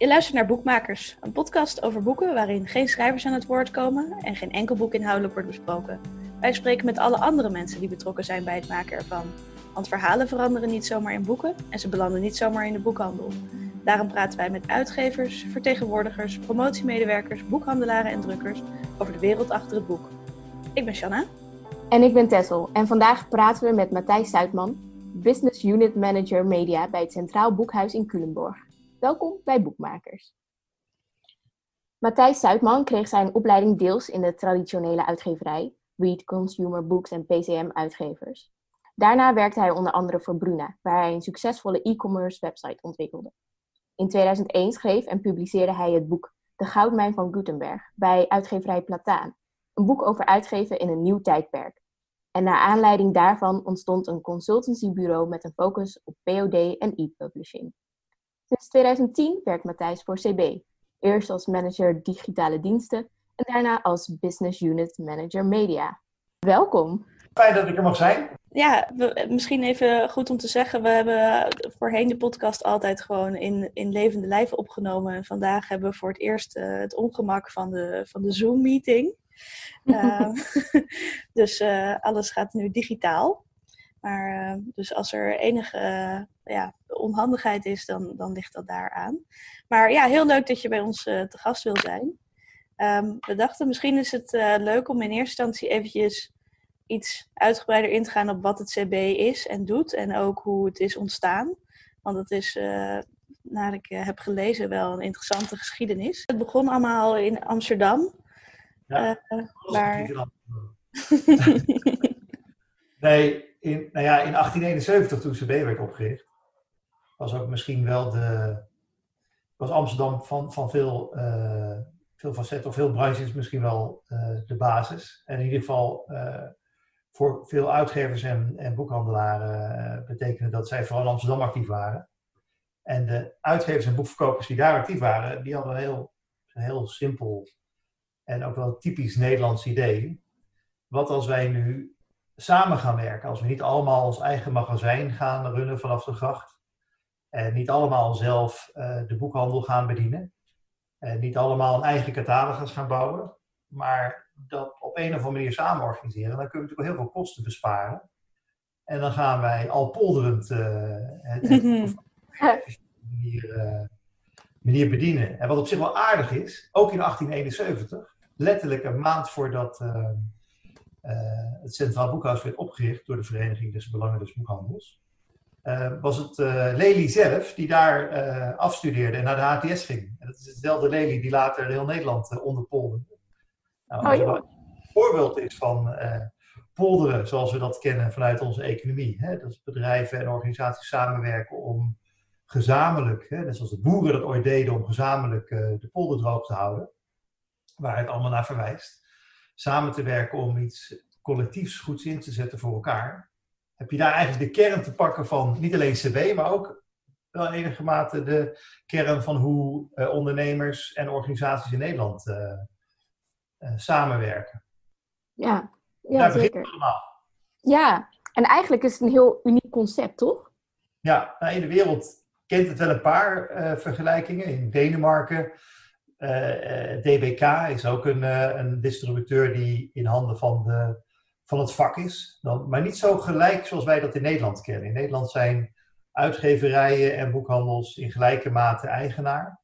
Je luistert naar Boekmakers, een podcast over boeken waarin geen schrijvers aan het woord komen en geen enkel boek inhoudelijk wordt besproken. Wij spreken met alle andere mensen die betrokken zijn bij het maken ervan. Want verhalen veranderen niet zomaar in boeken en ze belanden niet zomaar in de boekhandel. Daarom praten wij met uitgevers, vertegenwoordigers, promotiemedewerkers, boekhandelaren en drukkers over de wereld achter het boek. Ik ben Shanna. En ik ben Tessel. En vandaag praten we met Matthijs Zuidman, Business Unit Manager Media bij het Centraal Boekhuis in Culemborg. Welkom bij Boekmakers. Matthijs Zuidman kreeg zijn opleiding deels in de traditionele uitgeverij, Read Consumer Books en PCM uitgevers. Daarna werkte hij onder andere voor Bruna, waar hij een succesvolle e-commerce website ontwikkelde. In 2001 schreef en publiceerde hij het boek De Goudmijn van Gutenberg bij uitgeverij Plataan, een boek over uitgeven in een nieuw tijdperk. En naar aanleiding daarvan ontstond een consultancybureau met een focus op POD en e-publishing. Sinds 2010 werkt Matthijs voor CB, eerst als manager digitale diensten en daarna als business unit manager media. Welkom. Fijn dat ik er mag zijn. Ja, we, misschien even goed om te zeggen, we hebben voorheen de podcast altijd gewoon in, in levende lijven opgenomen. En vandaag hebben we voor het eerst uh, het ongemak van de, van de Zoom-meeting. uh, dus uh, alles gaat nu digitaal. Maar dus als er enige ja, onhandigheid is, dan, dan ligt dat daaraan. Maar ja, heel leuk dat je bij ons te gast wil zijn. Um, we dachten, misschien is het leuk om in eerste instantie eventjes iets uitgebreider in te gaan op wat het CB is en doet en ook hoe het is ontstaan. Want het is, naar ik heb gelezen, wel een interessante geschiedenis. Het begon allemaal in Amsterdam. Ja, waar... nee, in, nou ja, in 1871 toen CB werd opgericht, was ook misschien wel de... was Amsterdam van, van veel, uh, veel facetten of veel branches misschien wel de basis. En in ieder geval voor veel uitgevers en, en boekhandelaren betekende dat zij vooral Amsterdam actief waren. En de uitgevers en boekverkopers die daar actief waren, die hadden een heel, een heel simpel en ook wel typisch Nederlands idee. Wat als wij nu samen gaan werken, als we niet allemaal ons eigen magazijn gaan runnen vanaf de gracht, en niet allemaal zelf uh, de boekhandel gaan bedienen, en niet allemaal een eigen catalogus gaan bouwen, maar dat op een of andere manier samen organiseren, dan kunnen we natuurlijk heel veel kosten besparen. En dan gaan wij al polderend uh, het, het manier, uh, manier bedienen. En wat op zich wel aardig is, ook in 1871, letterlijk een maand voordat het Centraal Boekhuis werd opgericht door de Vereniging des Belangen des Boekhandels, was het Lely zelf die daar afstudeerde en naar de HTS ging. En dat is dezelfde Lely die later heel Nederland onderpolderde. Nou, oh, een voorbeeld is van polderen, zoals we dat kennen vanuit onze economie. Hè? Dat bedrijven en organisaties samenwerken om gezamenlijk, hè, net zoals de boeren dat ooit deden, om gezamenlijk uh, de polder droog te houden, waar het allemaal naar verwijst, samen te werken om iets collectiefs goeds in te zetten voor elkaar. Heb je daar eigenlijk de kern te pakken van niet alleen CB, maar ook wel in enige mate de kern van hoe uh, ondernemers en organisaties in Nederland uh, samenwerken. Ja, ja Daar zeker. allemaal. Ja, en eigenlijk is het een heel uniek concept, toch? Ja, nou, in de wereld kent het wel een paar vergelijkingen. In Denemarken, DBK is ook een, een distributeur die in handen van, de, van het vak is. Dan, maar niet zo gelijk zoals wij dat in Nederland kennen. In Nederland zijn uitgeverijen en boekhandels in gelijke mate eigenaar.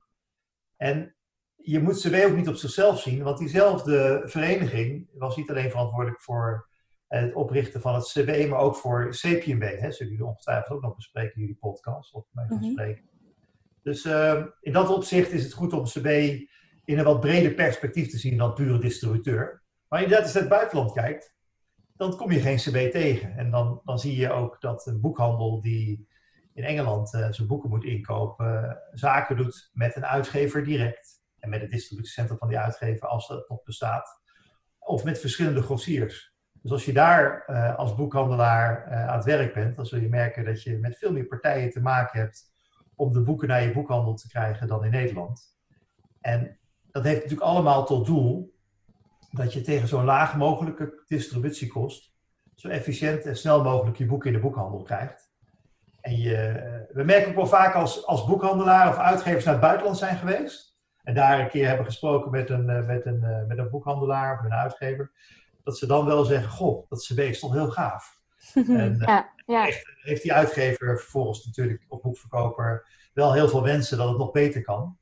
En je moet CB ook niet op zichzelf zien, want diezelfde vereniging was niet alleen verantwoordelijk voor het oprichten van het CB, maar ook voor CPMB. Hè, zullen jullie ongetwijfeld ook nog bespreken in jullie podcast, of mij mm -hmm. Dus uh, in dat opzicht is het goed om CB in een wat breder perspectief te zien dan pure distributeur. Maar inderdaad, als je naar het buitenland kijkt, dan kom je geen CB tegen. En dan, dan zie je ook dat een boekhandel die in Engeland uh, zijn boeken moet inkopen, zaken doet met een uitgever direct en met het distributiecentrum van die uitgever als dat nog bestaat. Of met verschillende grossiers. Dus als je daar uh, als boekhandelaar uh, aan het werk bent, dan zul je merken dat je met veel meer partijen te maken hebt om de boeken naar je boekhandel te krijgen dan in Nederland. En dat heeft natuurlijk allemaal tot doel dat je tegen zo'n laag mogelijke distributiekost zo efficiënt en snel mogelijk je boeken in de boekhandel krijgt. En je, we merken ook wel vaak als, als boekhandelaar of uitgevers naar het buitenland zijn geweest. En daar een keer hebben gesproken met een, met een, met een boekhandelaar of een uitgever. Dat ze dan wel zeggen, goh, dat cv is toch heel gaaf. En, ja, ja. Heeft, heeft die uitgever vervolgens natuurlijk op boekverkoper wel heel veel wensen dat het nog beter kan.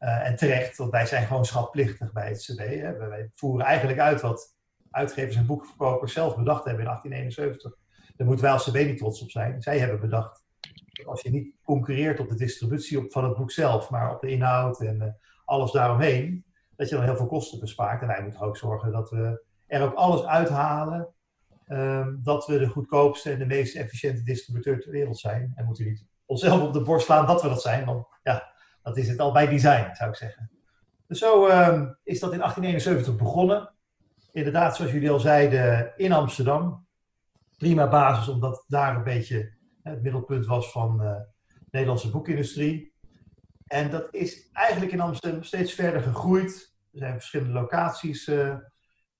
Uh, en terecht, want wij zijn gewoon schatplichtig bij het CD. Hè. Wij voeren eigenlijk uit wat uitgevers en boekverkopers zelf bedacht hebben in 1871. Daar moeten wij als CD niet trots op zijn. Zij hebben bedacht dat als je niet concurreert op de distributie op, van het boek zelf, maar op de inhoud en uh, alles daaromheen, dat je dan heel veel kosten bespaart. En wij moeten ook zorgen dat we er ook alles uithalen um, dat we de goedkoopste en de meest efficiënte distributeur ter wereld zijn. En moeten niet onszelf op de borst slaan dat we dat zijn, want ja, dat is het al bij design, zou ik zeggen. Dus zo um, is dat in 1871 begonnen. Inderdaad, zoals jullie al zeiden, in Amsterdam. Prima basis, omdat daar een beetje het middelpunt was van uh, de Nederlandse boekindustrie. En dat is eigenlijk in Amsterdam steeds verder gegroeid. Er zijn verschillende locaties uh,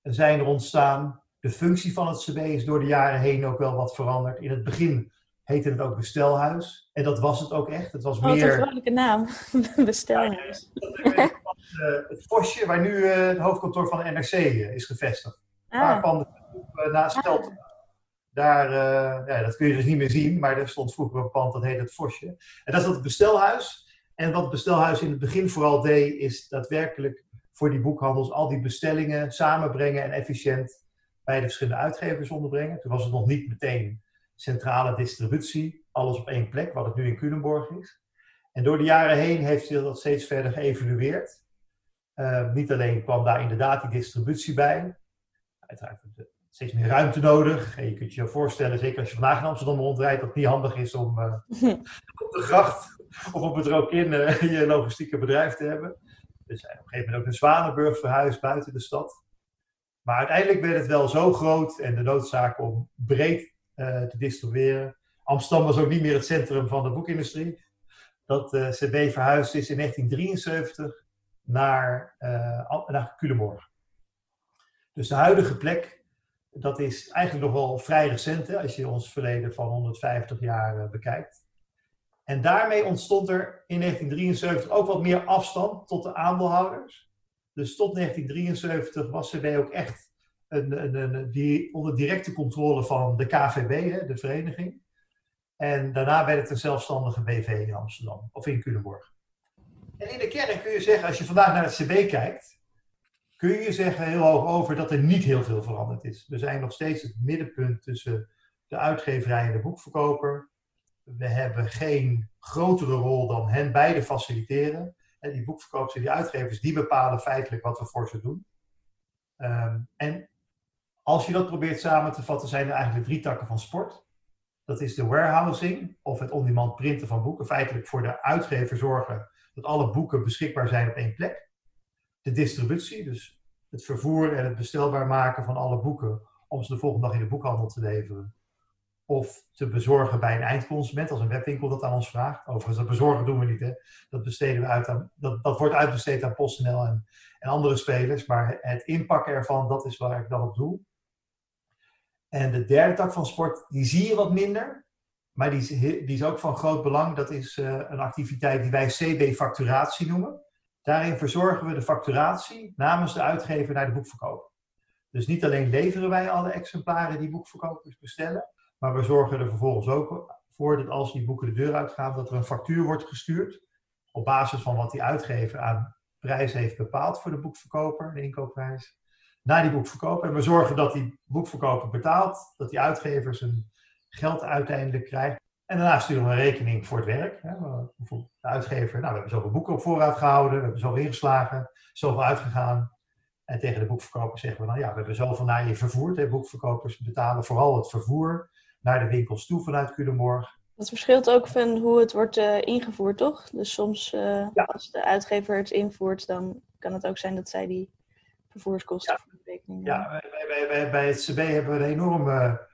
zijn er ontstaan. De functie van het CB is door de jaren heen ook wel wat veranderd. In het begin heette het ook bestelhuis. En dat was het ook echt. Het was oh, meer... een vrolijke naam. bestelhuis. Ja, het Vosje, waar nu uh, het hoofdkantoor van de NRC uh, is gevestigd. Ah. Panden uh, naast Stelten. Ah. Daar, ja, dat kun je dus niet meer zien, maar er stond vroeger een pand dat heet het Vosje. En dat is het bestelhuis. En wat het bestelhuis in het begin vooral deed, is daadwerkelijk voor die boekhandels al die bestellingen samenbrengen en efficiënt bij de verschillende uitgevers onderbrengen. Toen was het nog niet meteen centrale distributie, alles op één plek, wat het nu in Culemborg is. En door de jaren heen heeft zich dat steeds verder geëvolueerd. Uh, niet alleen kwam daar inderdaad die distributie bij, uiteraard steeds meer ruimte nodig. En je kunt je voorstellen, zeker als je vandaag in Amsterdam rondrijdt, dat het niet handig is om uh, op de gracht of op het Rokin uh, je logistieke bedrijf te hebben. Dus op een gegeven moment ook naar Zwanenburg verhuisd buiten de stad. Maar uiteindelijk werd het wel zo groot en de noodzaak om breed uh, te distribueren. Amsterdam was ook niet meer het centrum van de boekindustrie. Dat uh, CB verhuisd is in 1973 naar, uh, naar Culemborg. Dus de huidige plek, dat is eigenlijk nog wel vrij recent hè, als je ons verleden van 150 jaar bekijkt. En daarmee ontstond er in 1973 ook wat meer afstand tot de aandeelhouders. Dus tot 1973 was CB ook echt een, een, een, die, onder directe controle van de KVB, hè, de vereniging. En daarna werd het een zelfstandige BV in Amsterdam, of in Culemborg. En in de kern kun je zeggen, als je vandaag naar het CB kijkt, kun je zeggen heel hoog over dat er niet heel veel veranderd is. We zijn nog steeds het middenpunt tussen de uitgeverij en de boekverkoper. We hebben geen grotere rol dan hen beide faciliteren. Die boekverkopers en die uitgevers, die bepalen feitelijk wat we voor ze doen. Um, en als je dat probeert samen te vatten, zijn er eigenlijk drie takken van sport. Dat is de warehousing, of het on-demand printen van boeken. Feitelijk voor de uitgever zorgen dat alle boeken beschikbaar zijn op één plek. De distributie, dus het vervoer en het bestelbaar maken van alle boeken om ze de volgende dag in de boekhandel te leveren. Of te bezorgen bij een eindconsument, als een webwinkel dat aan ons vraagt. Overigens, dat bezorgen doen we niet, hè. Dat, besteden we uit aan, dat, dat wordt uitbesteed aan PostNL en, en andere spelers. Maar het inpakken ervan, dat is waar ik dan op doe. En de derde tak van sport, die zie je wat minder. Maar die is, die is ook van groot belang. Dat is uh, een activiteit die wij CB-facturatie noemen. Daarin verzorgen we de facturatie namens de uitgever naar de boekverkoper. Dus niet alleen leveren wij alle exemplaren die boekverkopers bestellen, maar we zorgen er vervolgens ook voor dat als die boeken de deur uitgaan, dat er een factuur wordt gestuurd op basis van wat die uitgever aan prijs heeft bepaald voor de boekverkoper, de inkoopprijs naar die boekverkoper. En we zorgen dat die boekverkoper betaalt, dat die uitgever zijn geld uiteindelijk krijgt. En daarna sturen we een rekening voor het werk. Hè. De uitgever, nou, we hebben zoveel boeken op voorraad gehouden, we hebben zoveel ingeslagen, zoveel uitgegaan. En tegen de boekverkoper zeggen we dan, ja, we hebben zoveel naar je vervoerd. Boekverkopers betalen vooral het vervoer naar de winkels toe vanuit Culemborg. Dat verschilt ook van hoe het wordt uh, ingevoerd, toch? Dus soms uh, ja. als de uitgever het invoert, dan kan het ook zijn dat zij die vervoerskosten ja. voor de rekening Ja, bij, bij, bij, bij, het CB hebben we een enorme,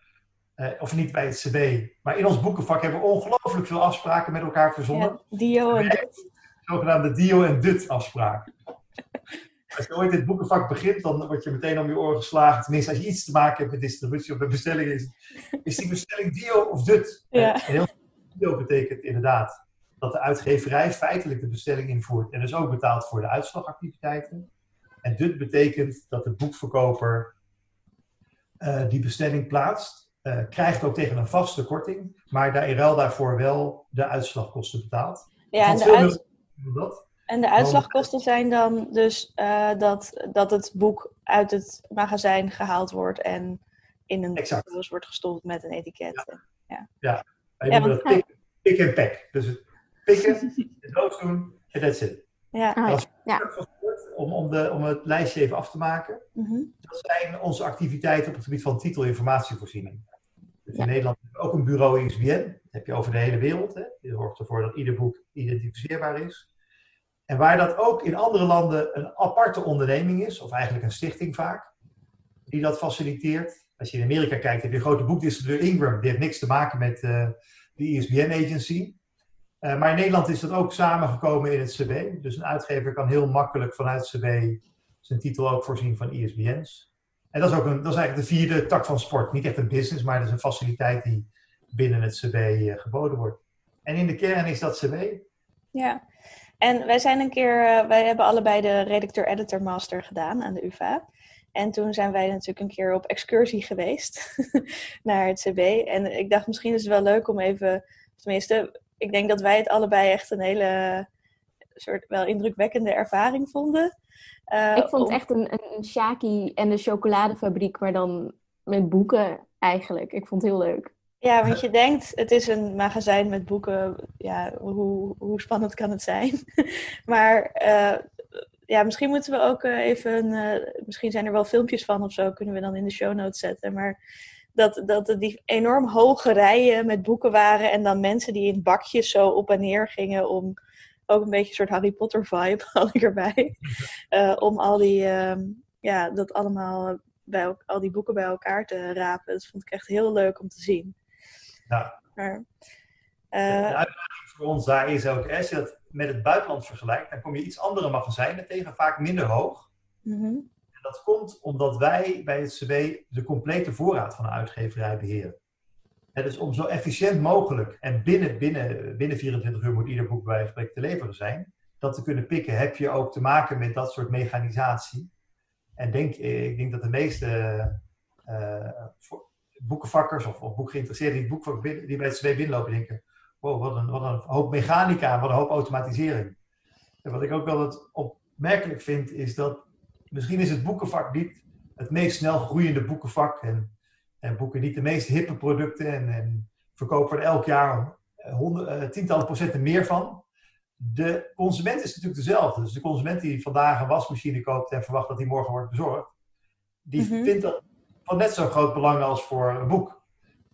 uh, of niet bij het CB, maar in ons boekenvak hebben we ongelooflijk veel afspraken met elkaar verzonnen. Ja, Dio en Dut. Zogenaamde Dio en Dut afspraken. Als je ooit dit boekenvak begint, dan word je meteen om je oren geslagen. Tenminste, als je iets te maken hebt met distributie of met bestellingen, is, is die bestelling Dio of Dut. Ja. En heel, betekent inderdaad dat de uitgeverij feitelijk de bestelling invoert en dus ook betaalt voor de uitslagactiviteiten. En DUT betekent dat de boekverkoper uh, die bestelling plaatst, uh, krijgt ook tegen een vaste korting, maar daar in ruil daarvoor wel de uitslagkosten betaalt. Ja, en de, uit... dat. En de uitslagkosten zijn dan dus uh, dat, dat het boek uit het magazijn gehaald wordt en in een doos wordt gestopt met een etiket. Ja, ja. ja. wij noemen dat pick, pick en pack. Dus het pikken, de doos doen en that's it. Ja. Dat is ja. om, om, de, om het lijstje even af te maken. Mm -hmm. Dat zijn onze activiteiten op het gebied van titelinformatievoorziening. Dus in Nederland hebben we ook een bureau ISBN. Dat heb je over de hele wereld. Hè. Je zorgt ervoor dat ieder boek identificeerbaar is. En waar dat ook in andere landen een aparte onderneming is, of eigenlijk een stichting vaak, die dat faciliteert. Als je in Amerika kijkt, heb je een grote boekdistributeur Ingram. Die heeft niks te maken met uh, de ISBN-agency. Uh, maar in Nederland is dat ook samengekomen in het CB. Dus een uitgever kan heel makkelijk vanuit CB zijn titel ook voorzien van ISBN's. En dat is, ook een, dat is eigenlijk de vierde tak van sport. Niet echt een business, maar dat is een faciliteit die binnen het CB uh, geboden wordt. En in de kern is dat CB. Ja, en wij zijn een keer, uh, wij hebben allebei de redacteur-editor master gedaan aan de UvA. En toen zijn wij natuurlijk een keer op excursie geweest naar het CB. En ik dacht, misschien is het wel leuk om even, tenminste, ik denk dat wij het allebei echt een hele soort wel indrukwekkende ervaring vonden. Uh, ik vond het echt een, een Shaki en de chocoladefabriek, maar dan met boeken eigenlijk. Ik vond het heel leuk. Ja, want je denkt, het is een magazijn met boeken. Ja, hoe, hoe spannend kan het zijn? maar uh, ja, misschien moeten we ook uh, even, misschien zijn er wel filmpjes van of zo, kunnen we dan in de show notes zetten. Maar dat, dat er die enorm hoge rijen met boeken waren en dan mensen die in bakjes zo op en neer gingen om ook een beetje een soort Harry Potter vibe had ik erbij. Uh, om al die, uh, ja, dat allemaal bij al die boeken bij elkaar te rapen. Dat vond ik echt heel leuk om te zien. Ja. Maar, uh, de uitdaging voor ons daar is ook, als je dat met het buitenland vergelijkt, dan kom je iets andere magazijnen tegen, vaak minder hoog. Mm -hmm dat komt omdat wij bij het CB de complete voorraad van de uitgeverij beheren. Het is om zo efficiënt mogelijk en binnen, binnen, binnen 24 uur moet ieder boek bij spreken te leveren zijn, dat te kunnen pikken, heb je ook te maken met dat soort mechanisatie. En denk, ik denk dat de meeste uh, boekenvakkers of, of boekgeïnteresseerden die, boek, die bij het binnenlopen denken, wow, wat een, wat een hoop mechanica, wat een hoop automatisering. En wat ik ook wel het opmerkelijk vind, is dat misschien is het boekenvak niet het meest snel groeiende boekenvak. En, en boeken niet de meest hippe producten. En, en verkopen er elk jaar honderd, uh, tientallen procenten meer van. De consument is natuurlijk dezelfde. Dus de consument die vandaag een wasmachine koopt en verwacht dat die morgen wordt bezorgd. Die mhm. vindt dat van net zo groot belang als voor een boek.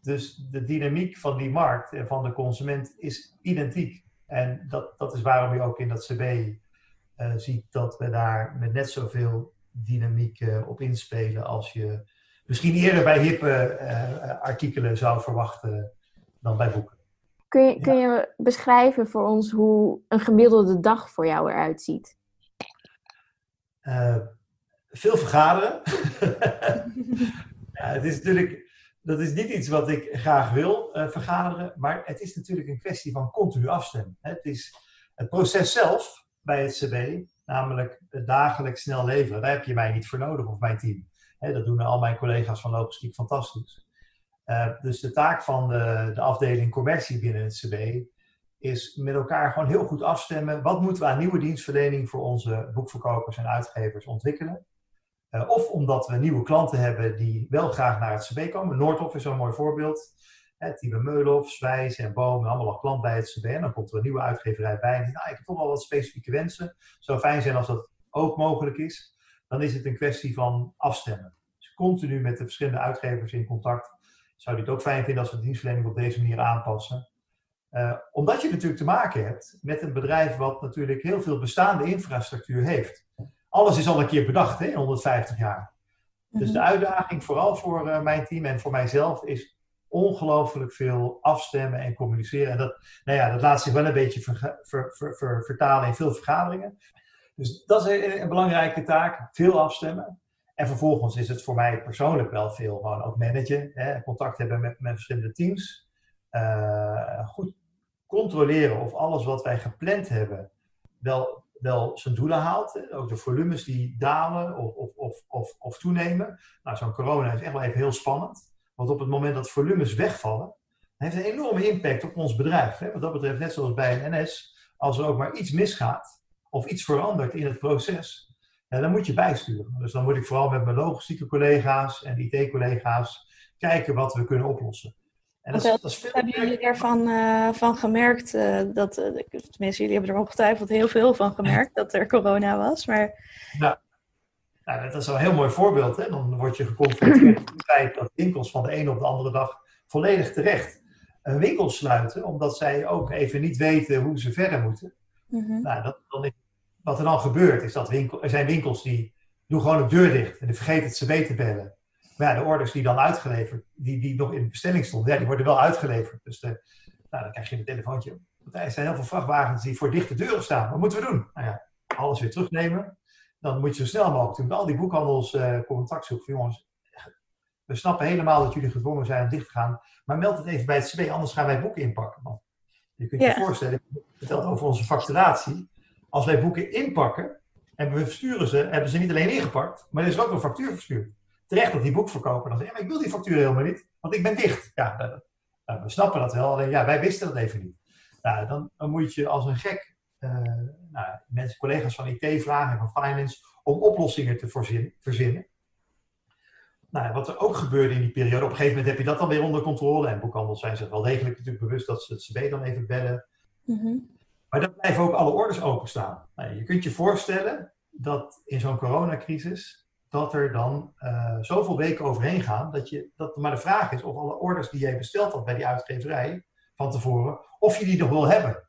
Dus de dynamiek van die markt en van de consument is identiek. En dat, dat is waarom je ook in dat CB uh, ziet dat we daar met net zoveel dynamiek uh, op inspelen als je misschien eerder bij hippe uh, artikelen zou verwachten dan bij boeken. Kun je, kun je beschrijven voor ons hoe een gemiddelde dag voor jou eruit ziet? veel vergaderen. ja, het is natuurlijk, dat is niet iets wat ik graag wil, vergaderen, maar het is natuurlijk een kwestie van continu afstemmen. Het is het proces zelf bij het CB, namelijk dagelijks snel leveren. Daar heb je mij niet voor nodig of mijn team. dat doen al mijn collega's van logistiek fantastisch. Uh, dus de taak van de, de afdeling commercie binnen het CB is met elkaar gewoon heel goed afstemmen. Wat moeten we aan nieuwe dienstverlening voor onze boekverkopers en uitgevers ontwikkelen? Uh, of omdat we nieuwe klanten hebben die wel graag naar het CB komen. Noordhof is zo'n mooi voorbeeld. Hè, Tiebe Meulhof, Zwijs en Boom, allemaal al klant bij het CBN. Dan komt er een nieuwe uitgeverij bij en die nou, ik heb toch wel wat specifieke wensen. Het zou fijn zijn als dat ook mogelijk is. Dan is het een kwestie van afstemmen. Dus continu met de verschillende uitgevers in contact. Zou die het ook fijn vinden als we de dienstverlening op deze manier aanpassen. Uh, omdat je natuurlijk te maken hebt met een bedrijf wat natuurlijk heel veel bestaande infrastructuur heeft. Alles is al een keer bedacht hè, in 150 jaar. Dus de mhm. uitdaging vooral voor uh, mijn team en voor mijzelf is ongelooflijk veel afstemmen en communiceren. En dat, nou ja, dat laat zich wel een beetje ver, ver, ver, vertalen in veel vergaderingen. Dus dat is een, een, belangrijke taak, veel afstemmen. En vervolgens is het voor mij persoonlijk wel veel gewoon ook managen, hè, contact hebben met, met verschillende teams. Uh, goed controleren of alles wat wij gepland hebben wel, wel zijn doelen haalt. Ook de volumes die dalen of, of, of, of, toenemen. Nou, zo'n corona is echt wel even heel spannend. Want op het moment dat volumes wegvallen, heeft een enorme impact op ons bedrijf. Hè. Wat dat betreft, net zoals bij een NS, als er ook maar iets misgaat of iets verandert in het proces, dan moet je bijsturen. Dus dan moet ik vooral met mijn logistieke collega's en IT-collega's kijken wat we kunnen oplossen. En dat, dat, is veel hebben jullie ervan uh, van gemerkt, uh, dat, uh, tenminste jullie hebben er ongetwijfeld heel veel van gemerkt dat er corona was, maar... Ja. Nou, dat is wel een heel mooi voorbeeld. Hè? Dan word je geconfronteerd met het feit dat winkels van de ene op de andere dag volledig terecht een winkel sluiten, omdat zij ook even niet weten hoe ze verder moeten. Mm -hmm. nou, dat, dan is, wat er dan gebeurt, is dat winkel, er zijn winkels die doen gewoon een deur dicht en die vergeten het cb te bellen. Maar ja, de orders die dan uitgeleverd, die, die nog in de bestelling stonden, ja, die worden wel uitgeleverd. Dus de, nou, dan krijg je een telefoontje. Er zijn heel veel vrachtwagens die voor dichte deuren staan. Wat moeten we doen? Nou ja, alles weer terugnemen. Dan moet je zo snel mogelijk doen. Al die boekhandels uh, contact zoeken. Jongens, we snappen helemaal dat jullie gedwongen zijn om dicht te gaan. Maar meld het even bij het CB, anders gaan wij boeken inpakken. Want je kunt je voorstellen, ik vertelde over onze facturatie. Als wij boeken inpakken en we versturen ze, hebben ze niet alleen ingepakt, maar er is ook een factuur verstuurd. Terecht dat die boekverkoper dan zegt, ja, maar ik wil die factuur helemaal niet, want ik ben dicht. Ja, nou, we snappen dat wel, alleen ja, wij wisten dat even niet. Nou, dan, dan moet je als een gek uh, nou, mensen, collega's van IT vragen en van finance om oplossingen te voorzien, verzinnen. Nou, wat er ook gebeurde in die periode, op een gegeven moment heb je dat dan weer onder controle. En boekhandels zijn zich wel degelijk natuurlijk bewust dat ze het CB dan even bellen. Mm -hmm. Maar dan blijven ook alle orders openstaan. Nou, je kunt je voorstellen dat in zo'n coronacrisis, dat er dan uh, zoveel weken overheen gaan, dat, je, dat maar de vraag is of alle orders die jij besteld had bij die uitgeverij van tevoren, of je die nog wil hebben.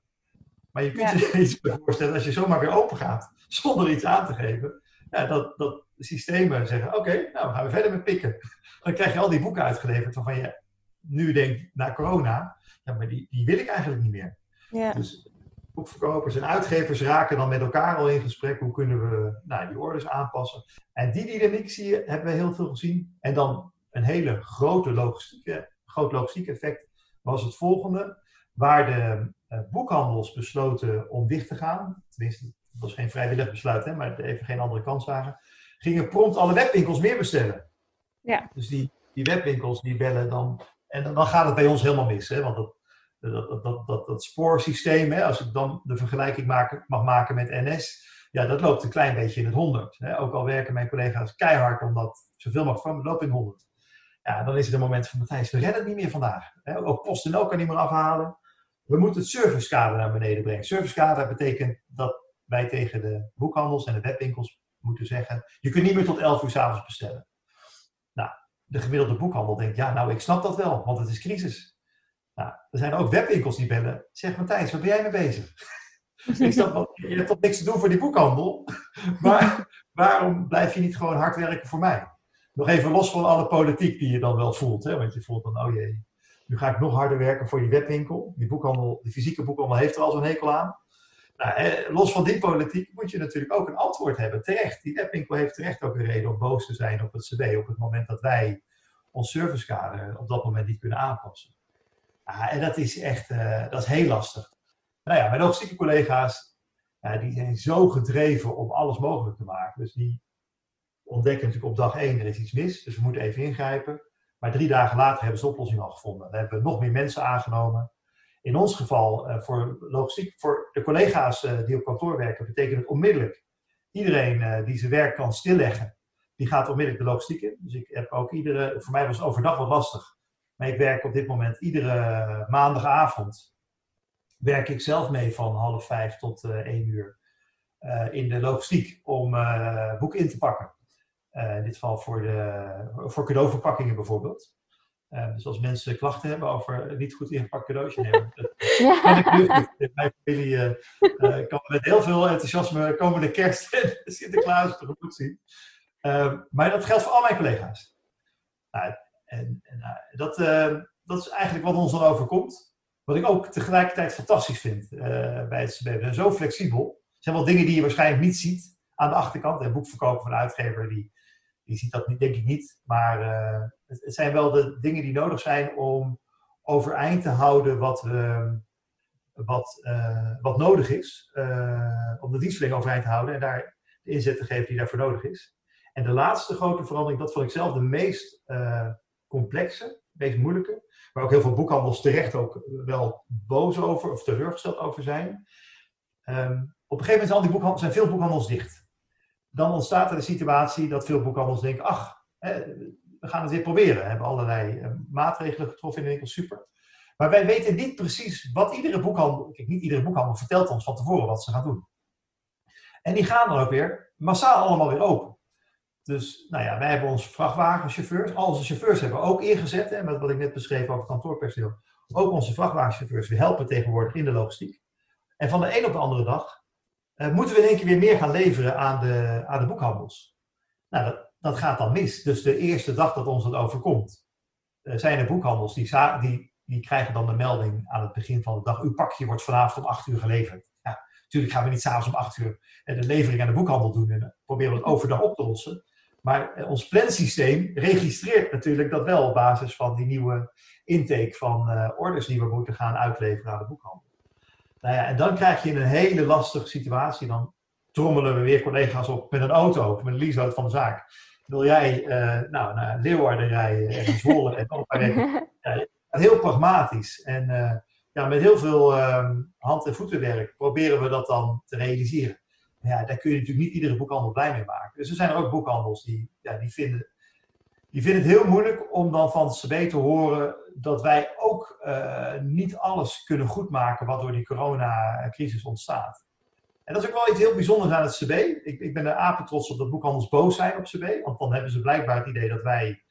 Maar je kunt ja. je iets voorstellen als je zomaar weer open gaat, zonder iets aan te geven, ja, dat, dat systemen zeggen, oké, okay, nou gaan we verder met pikken. Dan krijg je al die boeken uitgeleverd waarvan je nu denkt, na corona, ja, maar die, die wil ik eigenlijk niet meer. Ja. Dus boekverkopers en uitgevers raken dan met elkaar al in gesprek. Hoe kunnen we nou, die orders aanpassen? En die dynamiek zie je, hebben we heel veel gezien. En dan een hele grote logistieke, groot logistiek effect was het volgende. Waar de uh, boekhandels besloten om dicht te gaan. Tenminste, dat was geen vrijwillig besluit, hè, maar even geen andere kans zagen. Gingen prompt alle webwinkels meer bestellen. Ja. Dus die, die webwinkels die bellen dan. En dan, dan gaat het bij ons helemaal mis. Hè, want dat, dat, dat, dat, spoorsysteem, hè, als ik dan de vergelijking mag maken met NS, ja, dat loopt een klein beetje in het 100. Hè. Ook al werken mijn collega's keihard om dat zoveel mogelijk van, loopt in 100. Ja, dan is het een moment van Matthijs, we redden het niet meer vandaag. Hè. Ook PostNL kan niet meer afhalen. We moeten het servicekader naar beneden brengen. Servicekader betekent dat wij tegen de boekhandels en de webwinkels moeten zeggen, je kunt niet meer tot 11 uur s'avonds bestellen. Nou, de gemiddelde boekhandel denkt, ja, nou, ik snap dat wel, want het is crisis. Nou, er zijn ook webwinkels die bellen. Zeg Matthijs, waar ben jij mee bezig? je hebt toch niks te doen voor die boekhandel. maar waarom blijf je niet gewoon hard werken voor mij? Nog even los van alle politiek die je dan wel voelt. Hè? Want je voelt dan, oh jee, nu ga ik nog harder werken voor die webwinkel. Die boekhandel, die fysieke boekhandel heeft er al zo'n hekel aan. Nou, los van die politiek moet je natuurlijk ook een antwoord hebben. Terecht, die webwinkel heeft terecht ook een reden om boos te zijn op het CB. Op het moment dat wij ons servicekader op dat moment niet kunnen aanpassen. Ja, en dat is echt uh, dat is heel lastig. Nou ja, mijn logistieke collega's, ja, die zijn zo gedreven om alles mogelijk te maken. Dus die ontdekken natuurlijk op dag één, er is iets mis, dus we moeten even ingrijpen. Maar drie dagen later hebben ze de oplossing al gevonden. We hebben nog meer mensen aangenomen. In ons geval, uh, voor logistiek, voor de collega's die op kantoor werken, betekent het onmiddellijk. Iedereen die zijn werk kan stilleggen, die gaat onmiddellijk de logistiek in. Dus ik heb ook iedere, voor mij was het overdag wat lastig. Maar ik werk op dit moment iedere maandagavond. Werk ik zelf mee van half vijf tot uh, één uur uh, in de logistiek om uh, boeken in te pakken. in dit geval voor, de, voor cadeauverpakkingen bijvoorbeeld. dus als mensen klachten hebben over niet goed ingepakt cadeautje nemen, dat ja. kan ik nu in mijn familie kan met heel veel enthousiasme komende kerst en Sinterklaas tegemoet zien. maar dat geldt voor al mijn collega's. Nou, en, en uh, dat, uh, dat is eigenlijk wat ons dan overkomt. Wat ik ook tegelijkertijd fantastisch vind uh, bij het CB. Zijn zo flexibel. Er zijn wel dingen die je waarschijnlijk niet ziet aan de achterkant. Een boekverkoper van een uitgever, die, die ziet dat niet, denk ik niet. Maar het, het, zijn wel de dingen die nodig zijn om overeind te houden wat wat, wat nodig is om de dienstverlening overeind te houden en daar de inzet te geven die daarvoor nodig is. En de laatste grote verandering, dat vond ik zelf de meest complexe, meest moeilijke, waar ook heel veel boekhandels terecht ook wel boos over of teleurgesteld over zijn. Um, op een gegeven moment zijn, al die boekhandels, zijn veel boekhandels dicht. Dan ontstaat er de situatie dat veel boekhandels denken, ach, hè, we gaan het weer proberen. We hebben allerlei uh, maatregelen getroffen in de winkel, super. Maar wij weten niet precies wat iedere boekhandel, kijk, niet iedere boekhandel vertelt ons van tevoren wat ze gaan doen. En die gaan dan ook weer massaal allemaal weer open. Dus nou ja, wij hebben onze vrachtwagenchauffeurs, al onze chauffeurs hebben we ook ingezet, hè, met wat ik net beschreef over kantoorpersoneel. Ook onze vrachtwagenchauffeurs, we helpen tegenwoordig in de logistiek. En van de een op de andere dag uh, moeten we in één keer weer meer gaan leveren aan de, aan de boekhandels. Nou, dat, dat gaat dan mis. Dus de eerste dag dat ons dat overkomt, uh, zijn er boekhandels die, die die krijgen dan de melding aan het begin van de dag. Uw pakje wordt vanavond om 8 uur geleverd. Natuurlijk gaan we niet s'avonds om 8 uur de levering aan de boekhandel doen. En proberen we het overdag op te lossen. Maar eh, ons plansysteem registreert natuurlijk dat wel op basis van die nieuwe intake van uh, orders die we moeten gaan uitleveren aan de boekhandel. Nou ja, en dan krijg je een hele lastige situatie. Dan trommelen we weer collega's op met een auto, met een leaseauto van de zaak. Wil jij uh, nou, naar Leeuwarden rijden en Zwolle en nog een paar heel pragmatisch. En uh, ja, met heel veel uh, hand- en voetenwerk proberen we dat dan te realiseren. Ja, daar kun je natuurlijk niet iedere boekhandel blij mee maken. Dus er zijn er ook boekhandels die, ja, die, vinden, die vinden het heel moeilijk om dan van CB te horen dat wij ook uh, niet alles kunnen goedmaken wat door die coronacrisis ontstaat. En dat is ook wel iets heel bijzonders aan het CB. Ik, ik ben er apen trots op dat boekhandels boos zijn op CB. Want dan hebben ze blijkbaar het idee dat wij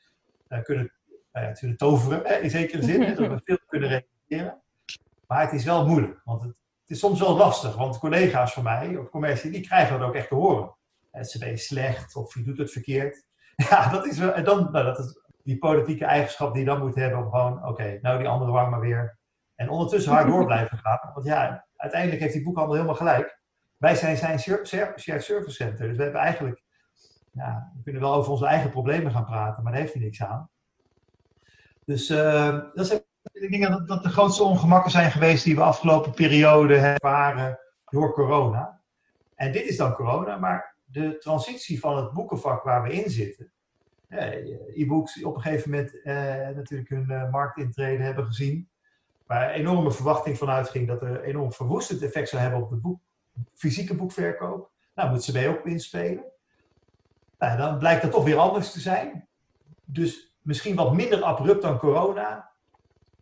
uh, kunnen ja, kunnen toveren, in zekere zin. Dat we veel kunnen realiseren. Maar het is wel moeilijk, want het, is soms wel lastig. Want collega's van mij op commercie, die krijgen dat ook echt te horen. Het is slecht of je doet het verkeerd. Ja, dat is wel, en dan, nou, dat is die politieke eigenschap die je dan moet hebben om gewoon, oké, nou die andere wang maar weer. En ondertussen hard door blijven gaan. Want ja, uiteindelijk heeft die boekhandel helemaal gelijk. Wij zijn zijn shared service center. Dus we hebben eigenlijk, ja, we kunnen wel over onze eigen problemen gaan praten, maar daar heeft hij niks aan. Dus uh, dat zijn, ik denk dat dat de grootste ongemakken zijn geweest die we afgelopen periode ervaren door corona. En dit is dan corona, maar de transitie van het boekenvak waar we in zitten. E-books die op een gegeven moment eh, natuurlijk hun uh, marktintrede hebben gezien. Waar enorme verwachting van uitging dat er enorm verwoestend effect zou hebben op de fysieke boekverkoop. Nou, moet CB ook inspelen. Nou, dan blijkt dat toch weer anders te zijn. Dus misschien wat minder abrupt dan corona,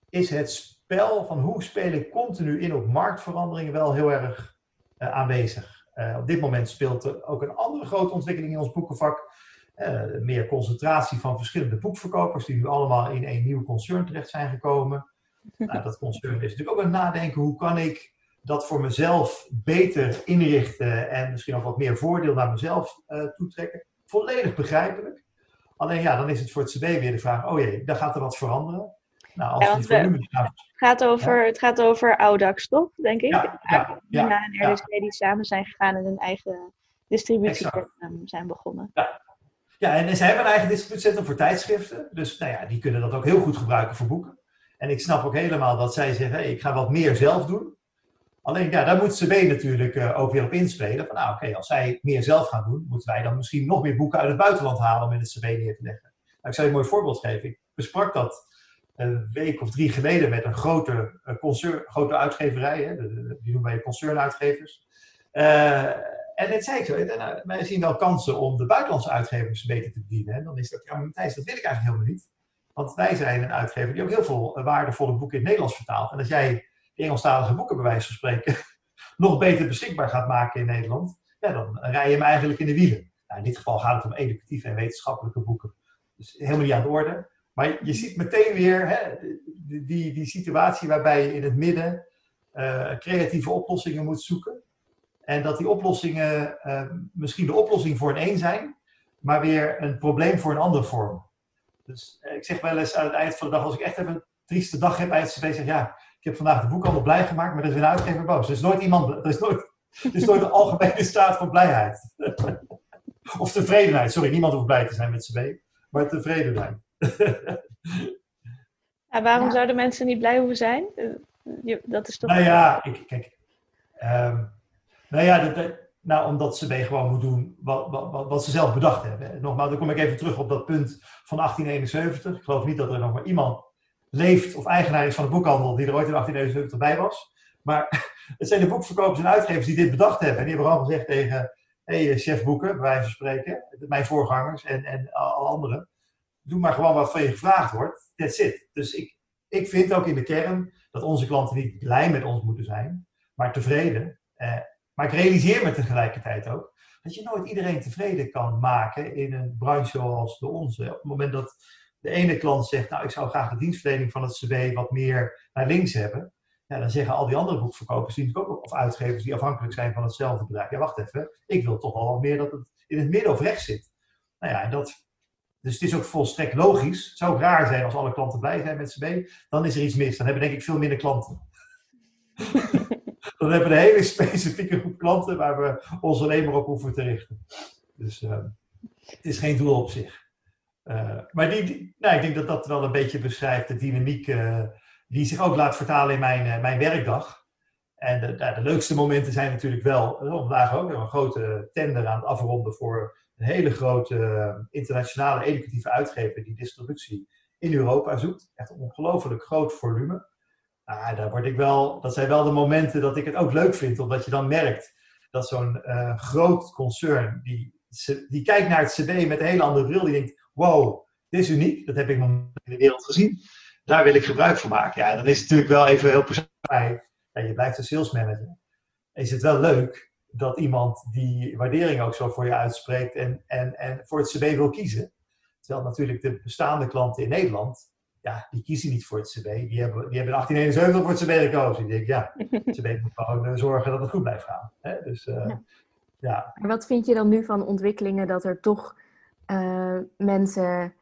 is het spel van hoe speel ik continu in op marktveranderingen wel heel erg uh, aanwezig. Uh, op dit moment speelt er ook een andere grote ontwikkeling in ons boekenvak. Uh, meer concentratie van verschillende boekverkopers, die nu allemaal in een nieuw concern terecht zijn gekomen. nou, dat concern is natuurlijk ook aan het nadenken, hoe kan ik dat voor mezelf beter inrichten en misschien ook wat meer voordeel naar mezelf toetrekken. Volledig begrijpelijk. Alleen ja, dan is het voor het CB weer de vraag, oh jee, daar gaat er wat veranderen. Nou, als ja, die volumes het, gaat over, ja. het gaat over Audax, toch? Denk ik. Ja, ja, en RDC die samen zijn gegaan en een eigen distributiecentrum zijn begonnen. Ja. ja, en ze hebben een eigen distributiecentrum voor tijdschriften. Dus nou ja, die kunnen dat ook heel goed gebruiken voor boeken. En ik snap ook helemaal dat zij zeggen, hey, ik ga wat meer zelf doen. Alleen ja, daar moet CB natuurlijk uh, ook weer op inspelen. Van nou oké, okay, als zij meer zelf gaan doen, moeten wij dan misschien nog meer boeken uit het buitenland halen om in het CB neer te leggen. Nou, ik zal je een mooi voorbeeld geven. Ik besprak dat een week of drie geleden met een grote, uh, concern, grote uitgeverij. Die noemen wij concernuitgevers. Uh, en net zei ik zo, en, wij zien wel kansen om de buitenlandse uitgevers beter te bedienen. En dan is dat, ja maar Matthijs, dat wil ik eigenlijk helemaal niet. Want wij zijn een uitgever die ook heel veel waardevolle boeken in het Nederlands vertaalt. En als jij Engelstalige boeken, bij wijze van spreken, nog beter beschikbaar gaat maken in Nederland, ja, dan rij je hem eigenlijk in de wielen. Nou, in dit geval gaat het om educatieve en wetenschappelijke boeken. Dus helemaal niet aan de orde. Maar je ziet meteen weer hè, die, die, situatie waarbij je in het midden uh, creatieve oplossingen moet zoeken. En dat die oplossingen uh, misschien de oplossing voor een een zijn, maar weer een probleem voor een andere vorm. Dus uh, ik zeg wel eens aan het eind van de dag, als ik echt even een trieste dag heb bij het CV, zeg ja, ik heb vandaag de boekhandel blij gemaakt, maar er is een uitgever boos. Er is nooit iemand, er is nooit, er is nooit een algemene staat van blijheid. of tevredenheid. Sorry, niemand hoeft blij te zijn met CB, maar tevredenheid. ja, waarom ja. zouden mensen niet blij hoeven zijn? Je, dat is toch... Nou ja, ik, kijk. ehm, nou ja, dat, dat- nou, omdat CB gewoon moet doen wat, wat, wat, ze zelf bedacht hebben. Nogmaals, dan kom ik even terug op dat punt van 1871. Ik geloof niet dat er nog maar iemand leeft of eigenaar is van de boekhandel die er ooit in 1871 bij was. Maar het zijn de boekverkopers en uitgevers die dit bedacht hebben. En die hebben gewoon gezegd tegen hey, chef boeken, bij wijze van spreken, mijn voorgangers en, en alle anderen. Doe maar gewoon wat van je gevraagd wordt. That's it. Dus ik, ik vind ook in de kern dat onze klanten niet blij met ons moeten zijn, maar tevreden. Eh, maar ik realiseer me tegelijkertijd ook dat je nooit iedereen tevreden kan maken in een branche zoals de onze. Op het moment dat de ene klant zegt, nou ik zou graag de dienstverlening van het CB wat meer naar links hebben. Ja, dan zeggen al die andere boekverkopers die ook, of uitgevers die afhankelijk zijn van hetzelfde bedrijf. Ja, wacht even, ik wil toch wel wat meer dat het in het midden of rechts zit. Nou ja, en dat, dus het is ook volstrekt logisch. Het zou ook raar zijn als alle klanten blij zijn met CB. Dan is er iets mis. Dan hebben denk ik veel minder klanten. dan hebben we een hele specifieke groep klanten waar we ons alleen maar op hoeven te richten. Dus eh, het is geen doel op zich. Uh, maar die, die, nou, ik denk dat dat wel een beetje beschrijft de dynamiek uh, die zich ook laat vertalen in mijn, mijn werkdag. En de, de, de, leukste momenten zijn natuurlijk wel, vandaag ook een grote tender aan het afronden voor een hele grote internationale educatieve uitgever die distributie in Europa zoekt. Echt een ongelooflijk groot volume. Nou, daar word ik wel, dat zijn wel de momenten dat ik het ook leuk vind, omdat je dan merkt dat zo'n uh, groot concern, die, die kijkt naar het CD met een hele andere bril, die denkt, wow, dit is uniek, dat heb ik nog in de wereld gezien, daar wil ik gebruik van maken. Ja, dan is het natuurlijk wel even heel persoonlijk, ja, je blijft een sales manager. Is het wel leuk dat iemand die waardering ook zo voor je uitspreekt en, en, en voor het CB wil kiezen. Terwijl natuurlijk de bestaande klanten in Nederland, ja, die kiezen niet voor het CB. Die hebben, die hebben in 1871 voor het CB gekozen. Die denken, ja, het CB moet gewoon zorgen dat het goed blijft gaan. Hè? Dus, uh, ja. ja. Maar wat vind je dan nu van ontwikkelingen dat er toch uh, mensen,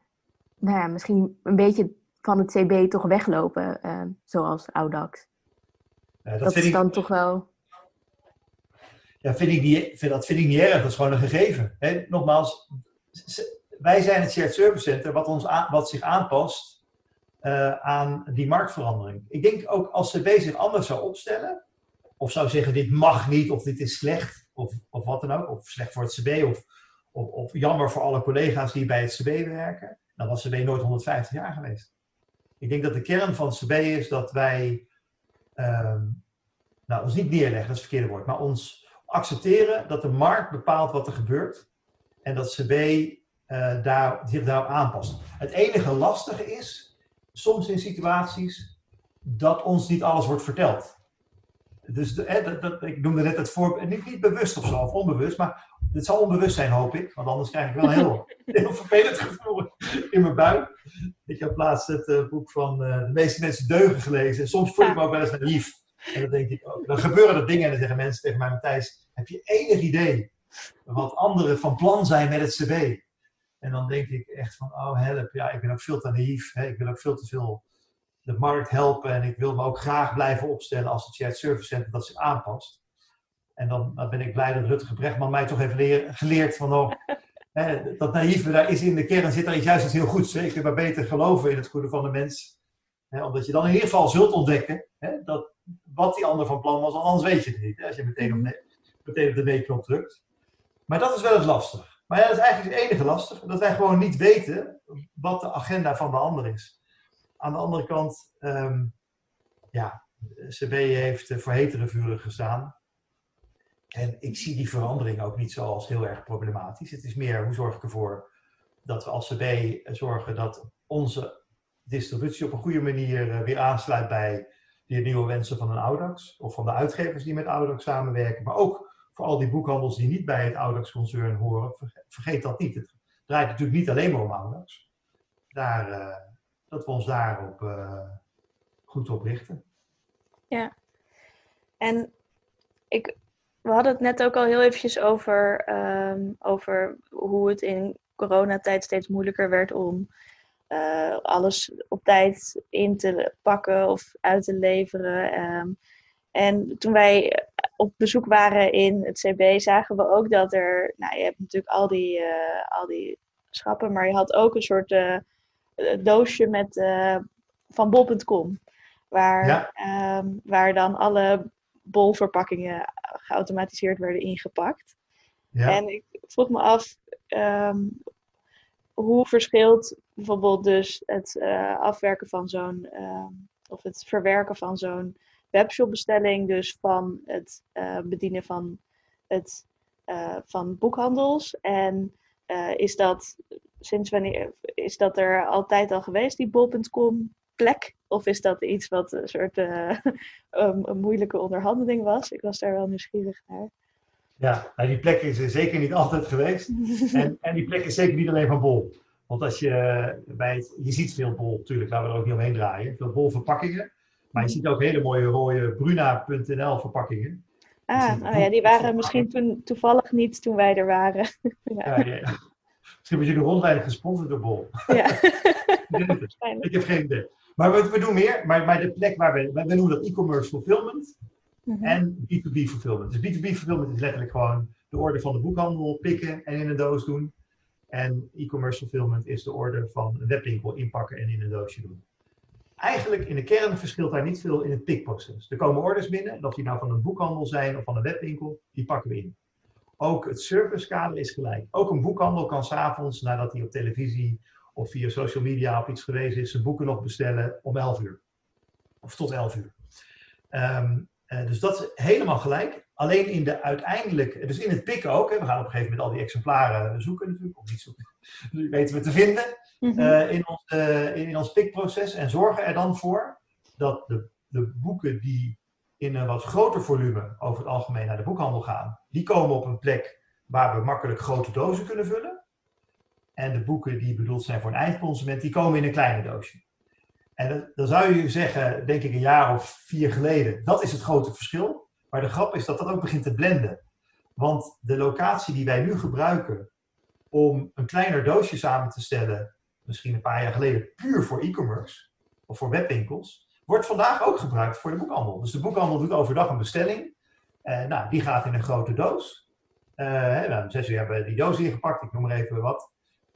nou ja, misschien een beetje van het CB toch weglopen, zoals Audax? dat, dat is ik, dan toch wel... Ja, vind ik niet, vind, dat vind ik niet erg. Dat is gewoon een gegeven. Hè? Nogmaals, wij zijn het shared service center wat, ons aan, wat zich aanpast uh, aan die marktverandering. Ik denk ook als CB zich anders zou opstellen, of zou zeggen dit mag niet, of dit is slecht, of, of wat dan ook, of slecht voor het CB, of, of, of jammer voor alle collega's die bij het CB werken, dan was CB nooit 150 jaar geweest. Ik denk dat de kern van CB is dat wij, um, nou ons niet neerleggen, dat is het verkeerde woord, maar ons accepteren dat de markt bepaalt wat er gebeurt en dat CB uh, daar, zich daarop aanpast. Het enige lastige is, soms in situaties, dat ons niet alles wordt verteld. Dus de, dat, dat, ik noemde net het voorbeeld, niet, niet bewust of zo, of onbewust, maar het zal onbewust zijn, hoop ik. Want anders krijg ik wel een heel, heel vervelend gevoel in mijn buik. Ik heb laatst het uh, boek van uh, De meeste mensen deugen gelezen. En soms voel ik me ook wel eens naïef. En dan denk ik ook, dan gebeuren er dingen en dan zeggen mensen tegen mij, Matthijs, heb je enig idee wat anderen van plan zijn met het CB? En dan denk ik echt van, oh help, ja, ik ben ook veel te naïef. Hè? Ik wil ook veel te veel de markt helpen en ik wil me ook graag blijven opstellen als het shared service center dat zich aanpast. En dan, dan ben ik blij dat Rutger Brechtman mij toch heeft leer, geleerd van, oh, hè, dat naïeve, daar is in de kern zit er juist iets heel goeds. Hè? Je kunt maar beter geloven in het goede van de mens. Hè? Omdat je dan in ieder geval zult ontdekken dat, wat die ander van plan was, anders weet je het niet. Hè? Als je meteen op, de nee-knop drukt. Maar dat is wel het lastig. Maar ja, dat is eigenlijk het enige lastig. Dat wij gewoon niet weten wat de agenda van de ander is. Aan de andere kant, um, ja, CB heeft voor hetere vuren gestaan. En ik zie die verandering ook niet zo als heel erg problematisch. Het is meer, hoe zorg ik ervoor dat we als CB zorgen dat onze distributie op een goede manier weer aansluit bij de nieuwe wensen van een Audax. Of van de uitgevers die met Audax samenwerken. Maar ook voor al die boekhandels die niet bij het Audax-concern horen, vergeet dat niet. Het draait natuurlijk niet alleen maar om Audax. Daar, uh, dat we ons daarop uh, goed op richten. Ja, en ik, we hadden het net ook al heel eventjes over, um, over hoe het in coronatijd steeds moeilijker werd om uh, alles op tijd in te pakken of uit te leveren. Um, en toen wij op bezoek waren in het CB, zagen we ook dat er, nou je hebt natuurlijk al die, uh, al die schappen, maar je had ook een soort uh, doosje met, van bol.com. Waar, Ja. ehm, waar dan alle bolverpakkingen geautomatiseerd werden ingepakt. Ja. En ik vroeg me af, ehm, hoe verschilt bijvoorbeeld dus het eh, afwerken van zo'n, ehm, of het verwerken van zo'n webshopbestelling, dus van het eh, bedienen van, het, eh, van boekhandels. En is dat sinds wanneer, is dat er altijd al geweest, die bol.com plek? Of is dat iets wat een soort een moeilijke onderhandeling was? Ik was daar wel nieuwsgierig naar. Ja, nou, die plek is er zeker niet altijd geweest. En, en die plek is zeker niet alleen van bol. Want als je bij het, je ziet veel bol, natuurlijk, laten we er ook niet omheen draaien. Veel bol verpakkingen. Maar je ziet ook hele mooie rode Bruna.nl verpakkingen. Ah, nou ja, die waren misschien toen toevallig niet toen wij er waren. Ja, ja, ja. Misschien was jullie rondleiding gesponsord door bol. Ja. Ik heb geen idee. Maar we, we doen meer. Maar, maar de plek waar we, we noemen dat e-commerce fulfillment Mhm. en B2B fulfillment. Dus B2B fulfillment is letterlijk gewoon de orde van de boekhandel pikken en in een doos doen. En e-commerce fulfillment is de orde van een webwinkel inpakken en in een doosje doen. Eigenlijk in de kern verschilt daar niet veel in het pikproces. Er komen orders binnen, en of die nou van een boekhandel zijn of van een webwinkel, die pakken we in. Ook het servicekader is gelijk. Ook een boekhandel kan s'avonds, nadat hij op televisie of via social media op iets geweest is, zijn boeken nog bestellen om 11 uur. Of tot 11 uur. Ehm, eh, dus dat is helemaal gelijk. Alleen in de uiteindelijk, dus in het pikken ook. Hè, we gaan op een gegeven moment al die exemplaren zoeken natuurlijk, of niet zoeken. Weten we te vinden Mhm. eh, in, ons, in, in ons pikproces. En zorgen er dan voor dat de, de boeken die in een wat groter volume over het algemeen naar de boekhandel gaan, die komen op een plek waar we makkelijk grote dozen kunnen vullen. En de boeken die bedoeld zijn voor een eindconsument, die komen in een kleine doosje. En dan zou je zeggen, denk ik een jaar of vier geleden, dat is het grote verschil. Maar de grap is dat dat ook begint te blenden. Want de locatie die wij nu gebruiken om een kleiner doosje samen te stellen, misschien een paar jaar geleden puur voor e-commerce of voor webwinkels, wordt vandaag ook gebruikt voor de boekhandel. Dus de boekhandel doet overdag een bestelling. Eh, nou, die gaat in een grote doos. Hè, nou, zes uur hebben we die doos ingepakt, ik noem maar even wat.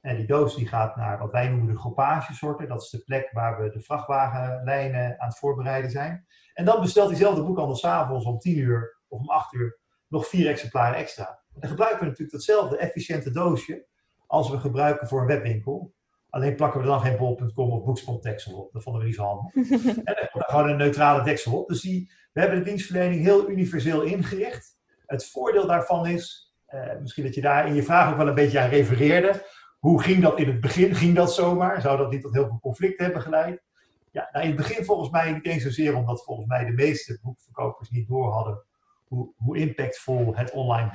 En die doos die gaat naar wat wij noemen de groupagesorten. Dat is de plek waar we de vrachtwagenlijnen aan het voorbereiden zijn. En dan bestelt diezelfde boekhandel s'avonds om 10 uur of om 8 uur nog vier exemplaren extra. Dan gebruiken we natuurlijk datzelfde efficiënte doosje als we gebruiken voor een webwinkel. Alleen plakken we er dan geen bol.com of boekspot deksel op. Dat vonden we niet zo handig. En komt gewoon een neutrale deksel op. Dus die, we hebben de dienstverlening heel universeel ingericht. Het voordeel daarvan is, eh, misschien dat je daar in je vraag ook wel een beetje aan refereerde. Hoe ging dat in het begin? Ging dat zomaar? Zou dat niet tot heel veel conflicten hebben geleid? Ja, nou in het begin volgens mij niet eens zozeer omdat volgens mij de meeste boekverkopers niet door hadden hoe, hoe impactvol het online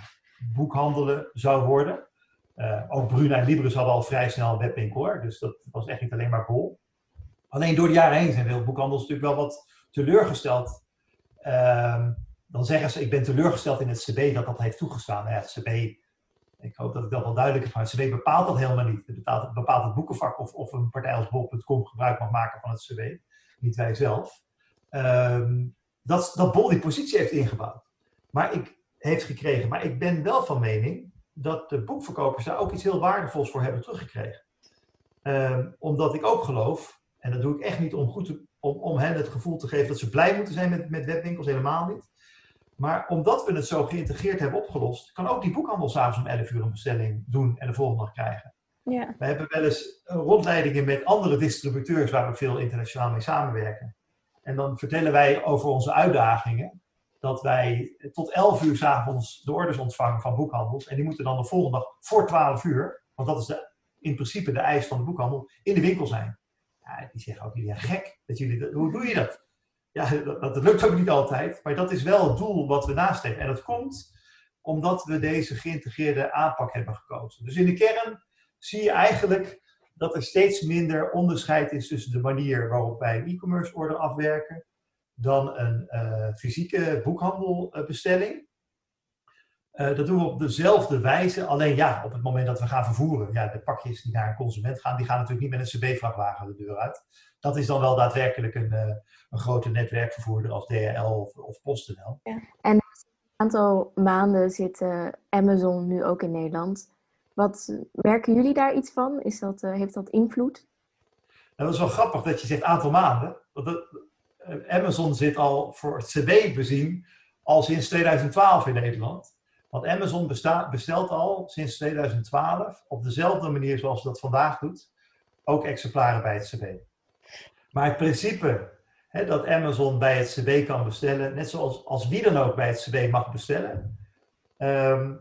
boekhandelen zou worden. Eh, ook Bruna en Libris hadden al vrij snel een webwinkel hoor, dus dat was echt niet alleen maar bol. Alleen door de jaren heen zijn veel boekhandels natuurlijk wel wat teleurgesteld. Ehm, dan zeggen ze, ik ben teleurgesteld in het CB dat dat heeft toegestaan. Nou ja, het CB, ik hoop dat ik dat wel duidelijk heb, maar het CB bepaalt dat helemaal niet. Het bepaalt, bepaalt het boekenvak of, of een partij als bol.com gebruik mag maken van het CB, niet wij zelf. Ehm, dat, dat Bol die positie heeft ingebouwd. Maar ik, heeft gekregen. Maar ik ben wel van mening dat de boekverkopers daar ook iets heel waardevols voor hebben teruggekregen. Ehm, omdat ik ook geloof, en dat doe ik echt niet om, goed om, om hen het gevoel te geven dat ze blij moeten zijn met, met webwinkels, helemaal niet. Maar omdat we het zo geïntegreerd hebben opgelost, kan ook die boekhandel s'avonds om 11 uur een bestelling doen en de volgende dag krijgen. Ja. We hebben wel eens rondleidingen met andere distributeurs waar we veel internationaal mee samenwerken. En dan vertellen wij over onze uitdagingen. Dat wij tot 11 uur s'avonds de orders ontvangen van boekhandels. En die moeten dan de volgende dag voor 12 uur, want dat is de, in principe de eis van de boekhandel, in de winkel zijn. Ja, die zeggen ook, jullie zijn gek. Dat jullie, dat- hoe doe je dat? Ja, dat, lukt ook niet altijd. Maar dat is wel het doel wat we nastreven. En dat komt omdat we deze geïntegreerde aanpak hebben gekozen. Dus in de kern zie je eigenlijk dat er steeds minder onderscheid is tussen de manier waarop wij een e-commerce order afwerken dan een eh, fysieke boekhandelbestelling. Eh, dat doen we op dezelfde wijze, alleen ja, op het moment dat we gaan vervoeren, ja, de pakjes die naar een consument gaan, die gaan natuurlijk niet met een CB-vrachtwagen de deur uit. Dat is dan wel daadwerkelijk een, eh, een grote netwerkvervoerder als DHL of, of PostNL. Een aantal maanden zit Amazon nu ook in Nederland. Wat merken jullie daar iets van? Is dat, eh, heeft dat invloed? Nou, dat is wel grappig dat je zegt aantal maanden. Want dat, Amazon zit al voor het CB bezien al sinds 2012 in Nederland. Want Amazon bestaat, bestelt al sinds 2012 op dezelfde manier zoals dat vandaag doet, ook exemplaren bij het CB. Maar het principe hè, dat Amazon bij het CB kan bestellen, net zoals als wie dan ook bij het CB mag bestellen, ehm,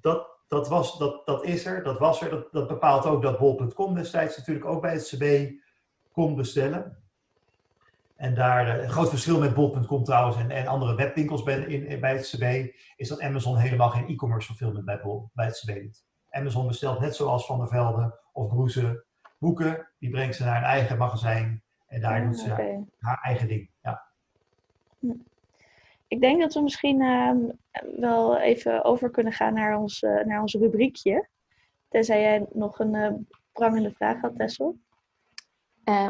dat, dat, was, dat, dat is er, dat was er. Dat, dat bepaalt ook dat bol.com destijds natuurlijk ook bij het CB kon bestellen. En daar, eh, een groot verschil met bol.com trouwens en, en andere webwinkels bij, in, bij het CB, is dat Amazon helemaal geen e-commerce fulfillment bij, bij het CB doet. Amazon bestelt net zoals Van der Velde of Broeze boeken, die brengt ze naar een eigen magazijn en daar doet ze haar, eigen ding. Ja. Hm. Ik denk dat we misschien ehm, wel even over kunnen gaan naar ons, uh, naar ons rubriekje. Tenzij jij nog een uh, prangende vraag had, Tessel.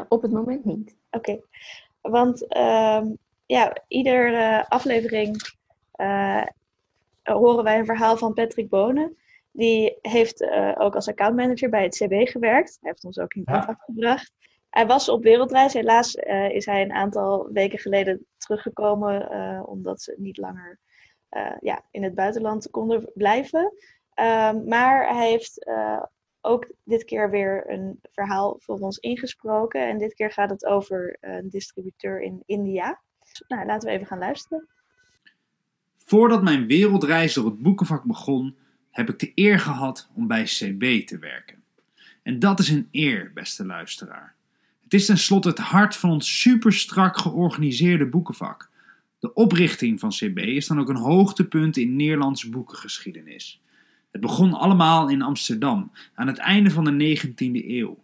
op het moment niet. Oké. Want uh, ja, iedere aflevering uh, horen wij een verhaal van Patrick Bonen. Die heeft uh, ook als accountmanager bij het CB gewerkt. Hij heeft ons ook in contact gebracht. Hij was op wereldreis. Helaas uh, is hij een aantal weken geleden teruggekomen. omdat ze niet langer ja, in het buitenland konden blijven. Ehm, maar hij heeft ook dit keer weer een verhaal voor ons ingesproken. En dit keer gaat het over een distributeur in India. Nou, laten we even gaan luisteren. Voordat mijn wereldreis door het boekenvak begon, heb ik de eer gehad om bij CB te werken. En dat is een eer, beste luisteraar. Het is tenslotte het hart van ons super strak georganiseerde boekenvak. De oprichting van CB is dan ook een hoogtepunt in Nederlandse boekengeschiedenis. Het begon allemaal in Amsterdam, aan het einde van de 19e eeuw.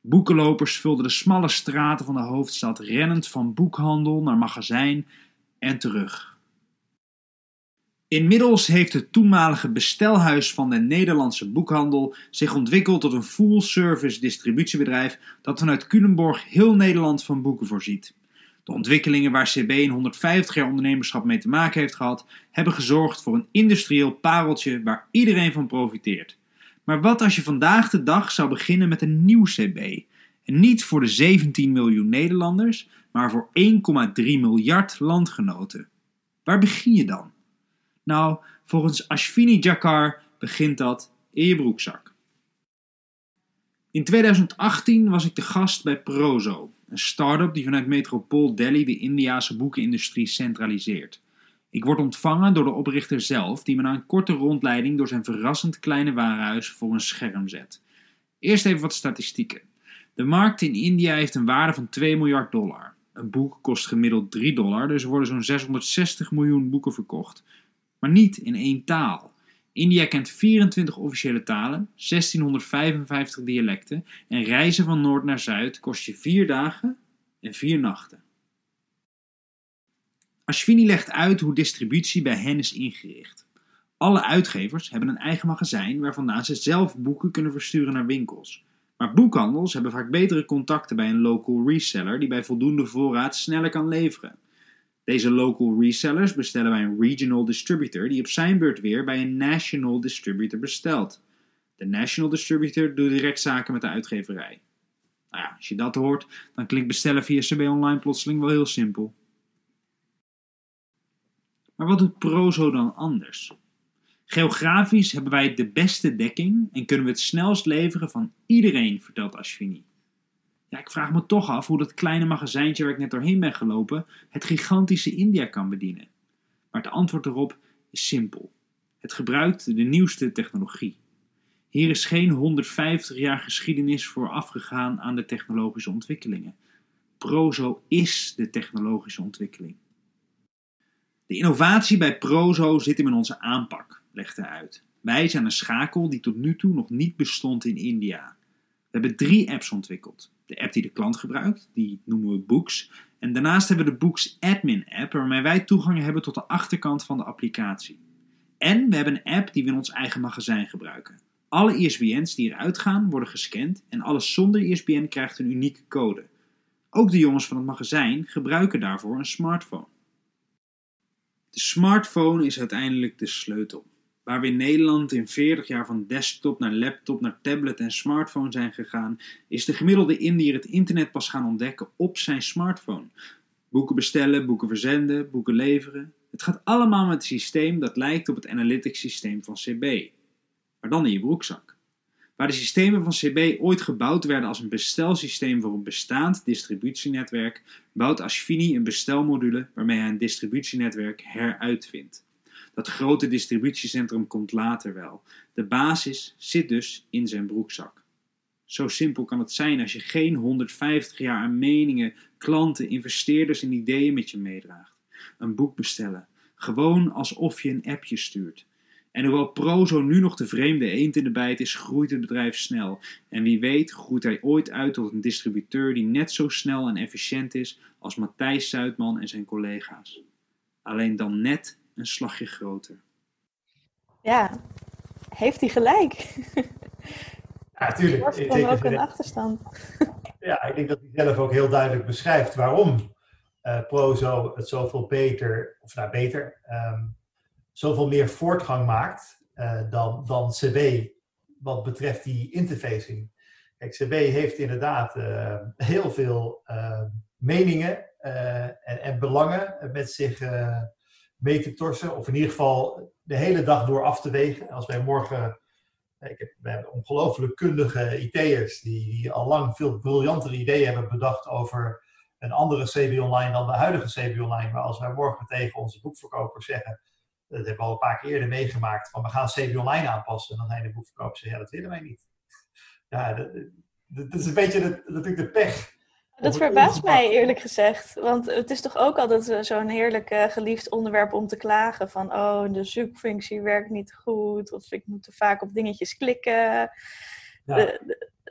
Boekenlopers vulden de smalle straten van de hoofdstad rennend van boekhandel naar magazijn en terug. Inmiddels heeft het toenmalige bestelhuis van de Nederlandse boekhandel zich ontwikkeld tot een full-service distributiebedrijf dat vanuit Culemborg heel Nederland van boeken voorziet. De ontwikkelingen waar CB in 150 jaar ondernemerschap mee te maken heeft gehad, hebben gezorgd voor een industrieel pareltje waar iedereen van profiteert. Maar wat als je vandaag de dag zou beginnen met een nieuw CB? En niet voor de 17 miljoen Nederlanders, maar voor 1,3 miljard landgenoten. Waar begin je dan? Nou, volgens Ashwini Jakar begint dat in je broekzak. In 2018 was ik de gast bij Prozo, een start-up die vanuit metropool Delhi de Indiase boekenindustrie centraliseert. Ik word ontvangen door de oprichter zelf, die me na een korte rondleiding door zijn verrassend kleine warenhuis voor een scherm zet. Eerst even wat statistieken. De markt in India heeft een waarde van 2 miljard dollar. Een boek kost gemiddeld 3 dollar, dus er worden zo'n 660 miljoen boeken verkocht. Maar niet in één taal. India kent 24 officiële talen, 1655 dialecten en reizen van noord naar zuid kost je 4 dagen en 4 nachten. Ashwini legt uit hoe distributie bij hen is ingericht. Alle uitgevers hebben een eigen magazijn waar ze zelf boeken kunnen versturen naar winkels. Maar boekhandels hebben vaak betere contacten bij een local reseller die bij voldoende voorraad sneller kan leveren. Deze local resellers bestellen bij een regional distributor die op zijn beurt weer bij een national distributor bestelt. De national distributor doet direct zaken met de uitgeverij. Nou ja, als je dat hoort, dan klinkt bestellen via CB Online plotseling wel heel simpel. Maar wat doet Prozo dan anders? Geografisch hebben wij de beste dekking en kunnen we het snelst leveren van iedereen, vertelt Ashwini. Ja, ik vraag me toch af hoe dat kleine magazijntje waar ik net doorheen ben gelopen het gigantische India kan bedienen. Maar het antwoord erop is simpel. Het gebruikt de nieuwste technologie. Hier is geen 150 jaar geschiedenis voor afgegaan aan de technologische ontwikkelingen. Prozo is de technologische ontwikkeling. De innovatie bij Prozo zit hem in onze aanpak, legt hij uit. Wij zijn een schakel die tot nu toe nog niet bestond in India. We hebben drie apps ontwikkeld de app die de klant gebruikt, die noemen we Books. En daarnaast hebben we de Books Admin app, waarmee wij toegang hebben tot de achterkant van de applicatie. En we hebben een app die we in ons eigen magazijn gebruiken. Alle ISBN's die eruit gaan worden gescand en alles zonder ISBN krijgt een unieke code. Ook de jongens van het magazijn gebruiken daarvoor een smartphone. De smartphone is uiteindelijk de sleutel. Waar we in Nederland in 40 jaar van desktop naar laptop naar tablet en smartphone zijn gegaan, is de gemiddelde Indiër het internet pas gaan ontdekken op zijn smartphone. Boeken bestellen, boeken verzenden, boeken leveren. Het gaat allemaal met een systeem dat lijkt op het analytics systeem van CB. Maar dan in je broekzak. Waar de systemen van CB ooit gebouwd werden als een bestelsysteem voor een bestaand distributienetwerk, bouwt Ashvini een bestelmodule waarmee hij een distributienetwerk heruitvindt. Dat grote distributiecentrum komt later wel. De basis zit dus in zijn broekzak. Zo simpel kan het zijn als je geen 150 jaar aan meningen, klanten, investeerders en ideeën met je meedraagt. Een boek bestellen, gewoon alsof je een appje stuurt. En hoewel Prozo nu nog de vreemde eend in de bijt is, groeit het bedrijf snel. En wie weet groeit hij ooit uit tot een distributeur die net zo snel en efficiënt is als Matthijs Zuidman en zijn collega's. Alleen dan net een slagje groter. Ja, heeft hij gelijk. Ja, natuurlijk. Was dan ook een achterstand. Ja, ik denk dat hij zelf ook heel duidelijk beschrijft waarom uh, Prozo het zoveel beter, of nou beter, um, zoveel meer voortgang maakt uh, dan, dan CB wat betreft die interfacing. Kijk, CB heeft inderdaad uh, heel veel meningen en, en, belangen met zich mee te torsen, of in ieder geval de hele dag door af te wegen. Als wij morgen ik heb, we hebben ongelooflijk kundige IT'ers die, die al lang veel briljantere ideeën hebben bedacht over een andere CB Online dan de huidige CB Online. Maar als wij morgen tegen onze boekverkopers zeggen, dat hebben we al een paar keer eerder meegemaakt, van we gaan CB Online aanpassen, dan zijn de boekverkopers ja dat willen wij niet. Ja, dat, dat is een beetje natuurlijk de pech dat verbaast mij eerlijk gezegd. Want het is toch ook altijd zo'n heerlijk uh, geliefd onderwerp om te klagen. Van oh, de zoekfunctie werkt niet goed. Of ik moet te vaak op dingetjes klikken. Ja.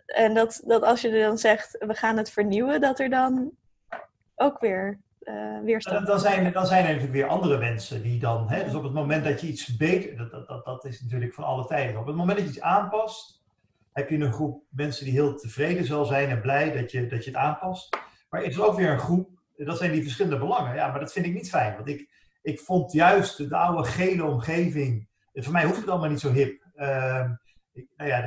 en dat, dat als je dan zegt, we gaan het vernieuwen, dat er dan ook weer uh, weerstand dan, dan, zijn, dan zijn er natuurlijk weer andere mensen die dan... Hè, dus op het moment dat je iets beter... Dat, dat, dat is natuurlijk van alle tijden. Op het moment dat je iets aanpast heb je een groep mensen die heel tevreden zal zijn en blij dat je, dat je het aanpast. Maar is ook weer een groep, dat zijn die verschillende belangen. Ja, maar dat vind ik niet fijn. Want ik, ik vond juist de oude gele omgeving, voor mij hoeft het allemaal niet zo hip. Uh, ik, nou ja,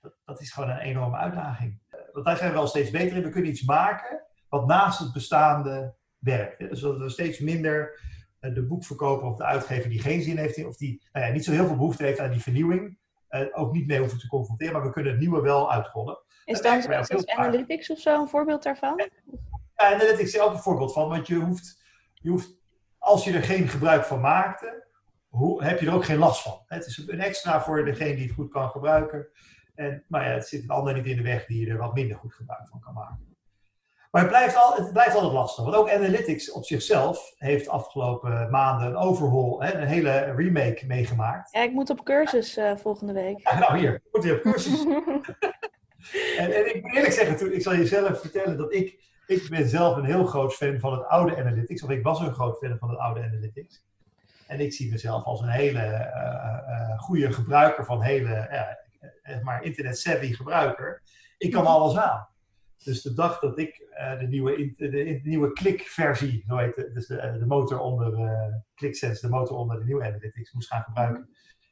dat, dat, is gewoon een enorme uitdaging. Want daar zijn we wel steeds beter in. We kunnen iets maken wat naast het bestaande werkt. Dus dat we steeds minder eh, de boekverkoper of de uitgever die geen zin heeft, of die nou ja, niet zo heel veel behoefte heeft aan die vernieuwing, uh, ook niet mee hoeven te confronteren, maar we kunnen het nieuwe wel uitrollen. Is dan zoals Analytics of zo een voorbeeld daarvan? Ja, Analytics is ook een voorbeeld van, want je hoeft, je hoeft als je er geen gebruik van maakte, hoe, heb je er ook geen last van. Het is een extra voor degene die het goed kan gebruiken. En, maar ja, het zit een ander niet in de weg die je er wat minder goed gebruik van kan maken. Maar het blijft, al, het blijft altijd lastig. Want ook Analytics op zichzelf heeft afgelopen maanden een overhaul, hè, een hele remake meegemaakt. Ja, ik moet op cursus uh, volgende week. Ja, nou hier, moet weer op cursus. en, en, ik moet eerlijk zeggen, toen, ik zal je zelf vertellen dat ik, ik ben zelf een heel groot fan van het oude Analytics. Of ik was een groot fan van het oude Analytics. En ik zie mezelf als een hele uh, uh, goede gebruiker van hele, maar internet-savvy gebruiker. Ik kan alles aan. Dus de dag dat ik uh, de nieuwe, de, de, nieuwe Click-versie, zo heet het, dus de, eh, de motor onder ClickSense, de motor onder de nieuwe Analytics, moest gaan gebruiken.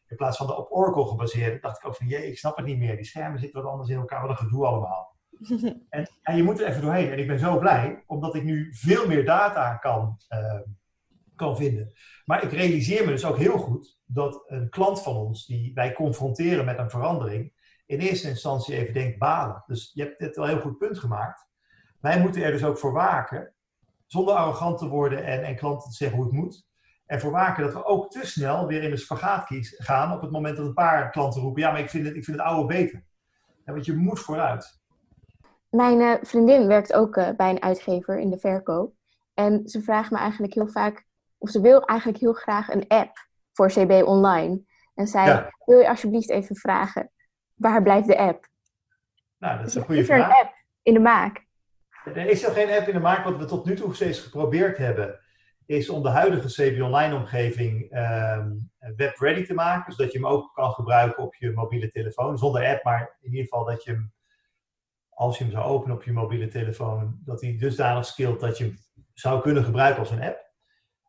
In plaats van de op Oracle gebaseerde, dacht ik ook van, jee, ik snap het niet meer. Die schermen zitten wat anders in elkaar, wat een gedoe allemaal. en, en, je moet er even doorheen. En ik ben zo blij, omdat ik nu veel meer data kan, uh, kan vinden. Maar ik realiseer me dus ook heel goed dat een klant van ons, die wij confronteren met een verandering, in eerste instantie even denkt balen. Dus je hebt dit wel een heel goed punt gemaakt. Wij moeten er dus ook voor waken, zonder arrogant te worden en, en klanten te zeggen hoe het moet. En voor waken dat we ook te snel weer in de spagaat gaan op het moment dat een paar klanten roepen: ja, maar ik vind het, ik vind het oude beter. Ja, want je moet vooruit. Mijn uh, vriendin werkt ook uh, bij een uitgever in de verkoop. En ze vraagt me eigenlijk heel vaak, of ze wil eigenlijk heel graag een app voor CB Online. En zij ja. wil je alsjeblieft even vragen, waar blijft de app? Nou, dat is een goede is vraag. Is er een app in de maak? Er is nog geen app in de maak. Wat we tot nu toe steeds geprobeerd hebben, is om de huidige CB Online omgeving um, web ready te maken. Zodat je hem ook kan gebruiken op je mobiele telefoon. Zonder app, maar in ieder geval dat je hem, als je hem zou openen op je mobiele telefoon, dat hij dusdanig skillt dat je hem zou kunnen gebruiken als een app.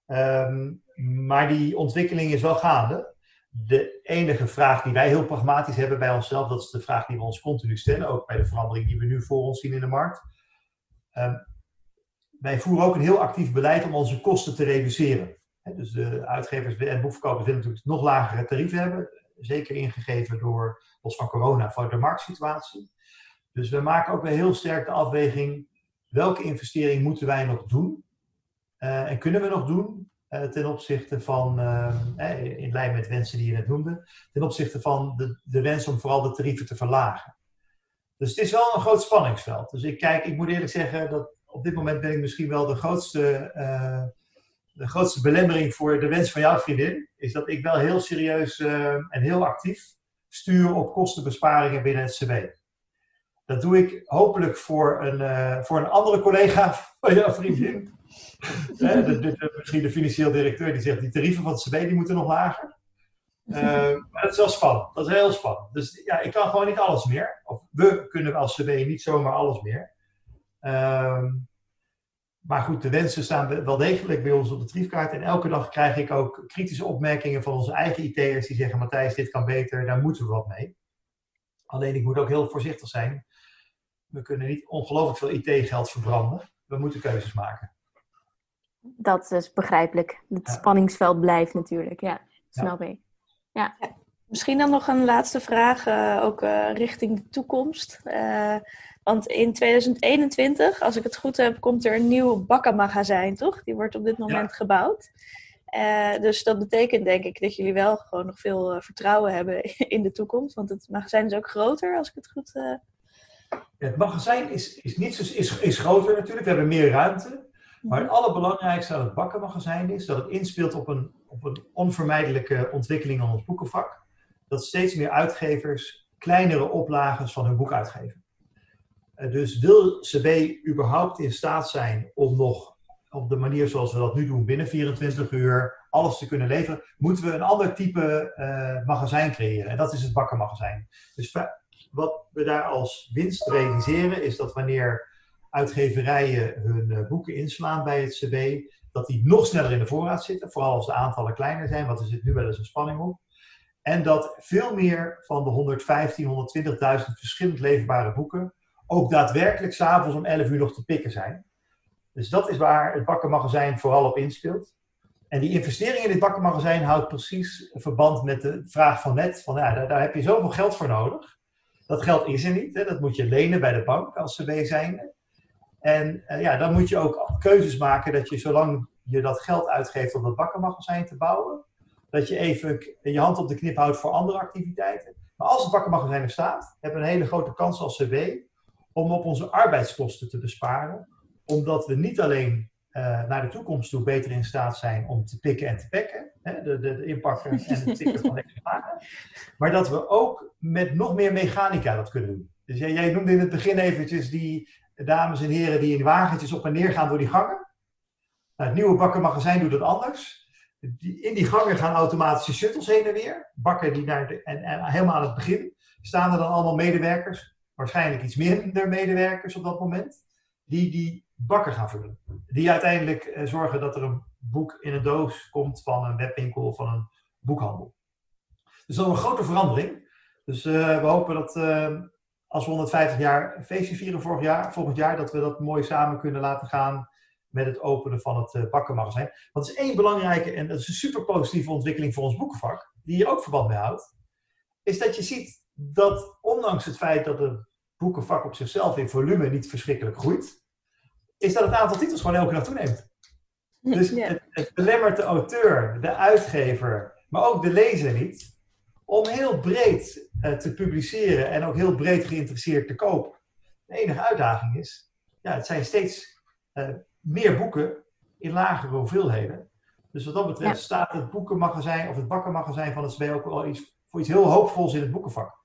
Um, maar die ontwikkeling is wel gaande de enige vraag die wij heel pragmatisch hebben bij onszelf, dat is de vraag die we ons continu stellen, ook bij de verandering die we nu voor ons zien in de markt. Um, wij voeren ook een heel actief beleid om onze kosten te reduceren. Dus de uitgevers en boekverkopers willen natuurlijk nog lagere tarieven hebben. Zeker ingegeven door, los van corona, voor de marktsituatie. Dus we maken ook weer heel sterk de afweging, welke investering moeten wij nog doen? Uh, en kunnen we nog doen ten opzichte van, uh, in lijn met wensen die je net noemde, ten opzichte van de, de wens om vooral de tarieven te verlagen. Dus het is wel een groot spanningsveld. Dus ik kijk, ik moet eerlijk zeggen dat op dit moment ben ik misschien wel de grootste, de grootste belemmering voor de wens van jouw vriendin. Is dat ik wel heel serieus en heel actief stuur op kostenbesparingen binnen het CB. Dat doe ik hopelijk voor een, uh, voor een andere collega van jouw vriendin. misschien de financieel directeur die zegt die tarieven van het CB die moeten nog lager. Uh, maar dat is wel spannend. Dat is heel spannend. Dus ja, ik kan gewoon niet alles meer. Of we kunnen als CB niet zomaar alles meer. Uh, maar goed, de wensen staan wel degelijk bij ons op de triefkaart. En elke dag krijg ik ook kritische opmerkingen van onze eigen IT'ers die zeggen: Matthijs, dit kan beter, daar moeten we wat mee. Alleen ik moet ook heel voorzichtig zijn we kunnen niet ongelooflijk veel IT-geld verbranden. We moeten keuzes maken. Dat is begrijpelijk. Het spanningsveld blijft natuurlijk. Ja, snap ik. Ja. ja. Misschien dan nog een laatste vraag, uh, ook uh, richting de toekomst. Uh, want in 2021, als ik het goed heb, komt er een nieuw bakkenmagazijn, toch? Die wordt op dit moment ja. gebouwd. dus dat betekent denk ik dat jullie wel gewoon nog veel vertrouwen hebben in de toekomst. Want het magazijn is ook groter, als ik het goed het magazijn is, is, niet zo, is, is groter natuurlijk, we hebben meer ruimte. Maar het allerbelangrijkste aan het bakkenmagazijn is dat het inspeelt op een, op een onvermijdelijke ontwikkeling van ons boekenvak. Dat steeds meer uitgevers kleinere oplages van hun boek uitgeven. Eh, dus wil CB überhaupt in staat zijn om nog op de manier zoals we dat nu doen, binnen 24 uur, alles te kunnen leveren, moeten we een ander type uh, magazijn creëren. En dat is het bakkenmagazijn. Dus wat we daar als winst realiseren is dat wanneer uitgeverijen hun uh, boeken inslaan bij het CB, dat die nog sneller in de voorraad zitten, vooral als de aantallen kleiner zijn, want er zit nu wel eens een spanning op. En dat veel meer van de 115, 120.000 verschillend leverbare boeken ook daadwerkelijk s'avonds om 11 uur nog te pikken zijn. Dus dat is waar het bakkenmagazijn vooral op inspeelt. En die investering in dit bakkenmagazijn houdt precies verband met de vraag van net: van ja, daar, daar heb je zoveel geld voor nodig. Dat geld is er niet. Hè? Dat moet je lenen bij de bank als CB zijn. En uh, ja, dan moet je ook keuzes maken dat je zolang je dat geld uitgeeft om dat bakkenmagazijn te bouwen, dat je even je hand op de knip houdt voor andere activiteiten. Maar als het bakkenmagazijn er staat, hebben we een hele grote kans als CB om op onze arbeidskosten te besparen. Omdat we niet alleen naar de toekomst toe beter in staat zijn om te pikken en te pekken. Hè, de, de, de inpakken en het tikken van exemplaren. Maar dat we ook met nog meer mechanica dat kunnen doen. Dus jij, jij noemde in het begin eventjes die dames en heren die in wagentjes op en neer gaan door die gangen. Nou, het nieuwe bakkenmagazijn doet dat anders. Die, in die gangen gaan automatische shuttles heen en weer. Bakken die naar de, en, en helemaal aan het begin staan er dan allemaal medewerkers. Waarschijnlijk iets minder medewerkers op dat moment. Die die bakken gaan vullen. Die uiteindelijk eh, zorgen dat er een boek in een doos komt van een webwinkel van een boekhandel. Dus dat is een grote verandering. Dus uh, we hopen dat uh, als we 150 jaar feestje vieren vorig jaar, volgend jaar, dat we dat mooi samen kunnen laten gaan met het openen van het uh, bakkenmagazijn. Want is één belangrijke, en dat is een super positieve ontwikkeling voor ons boekenvak, die hier ook verband mee houdt, is dat je ziet dat ondanks het feit dat het boekenvak op zichzelf in volume niet verschrikkelijk groeit, is dat het aantal titels gewoon elke dag toeneemt. Dus het, het belemmert de auteur, de uitgever, maar ook de lezer niet om heel breed uh, te publiceren en ook heel breed geïnteresseerd te kopen. De enige uitdaging is, ja, het zijn steeds uh, meer boeken in lagere hoeveelheden. Dus wat dat betreft ja. staat het boekenmagazijn of het bakkenmagazijn van het SB ook wel iets, voor iets heel hoopvols in het boekenvak.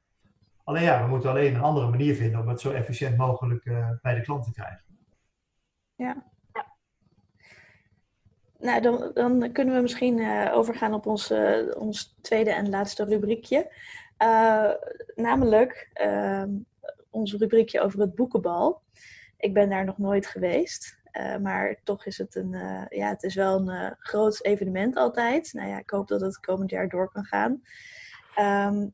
Alleen ja, we moeten alleen een andere manier vinden om het zo efficiënt mogelijk uh, bij de klant te krijgen. Ja. Nou, dan, dan kunnen we misschien uh, overgaan op ons, uh, ons tweede en laatste rubriekje. Uh, namelijk ehm, ons rubriekje over het boekenbal. Ik ben daar nog nooit geweest. maar toch is het een, ja, het is wel een groot evenement altijd. Nou ja, ik hoop dat het komend jaar door kan gaan. Um,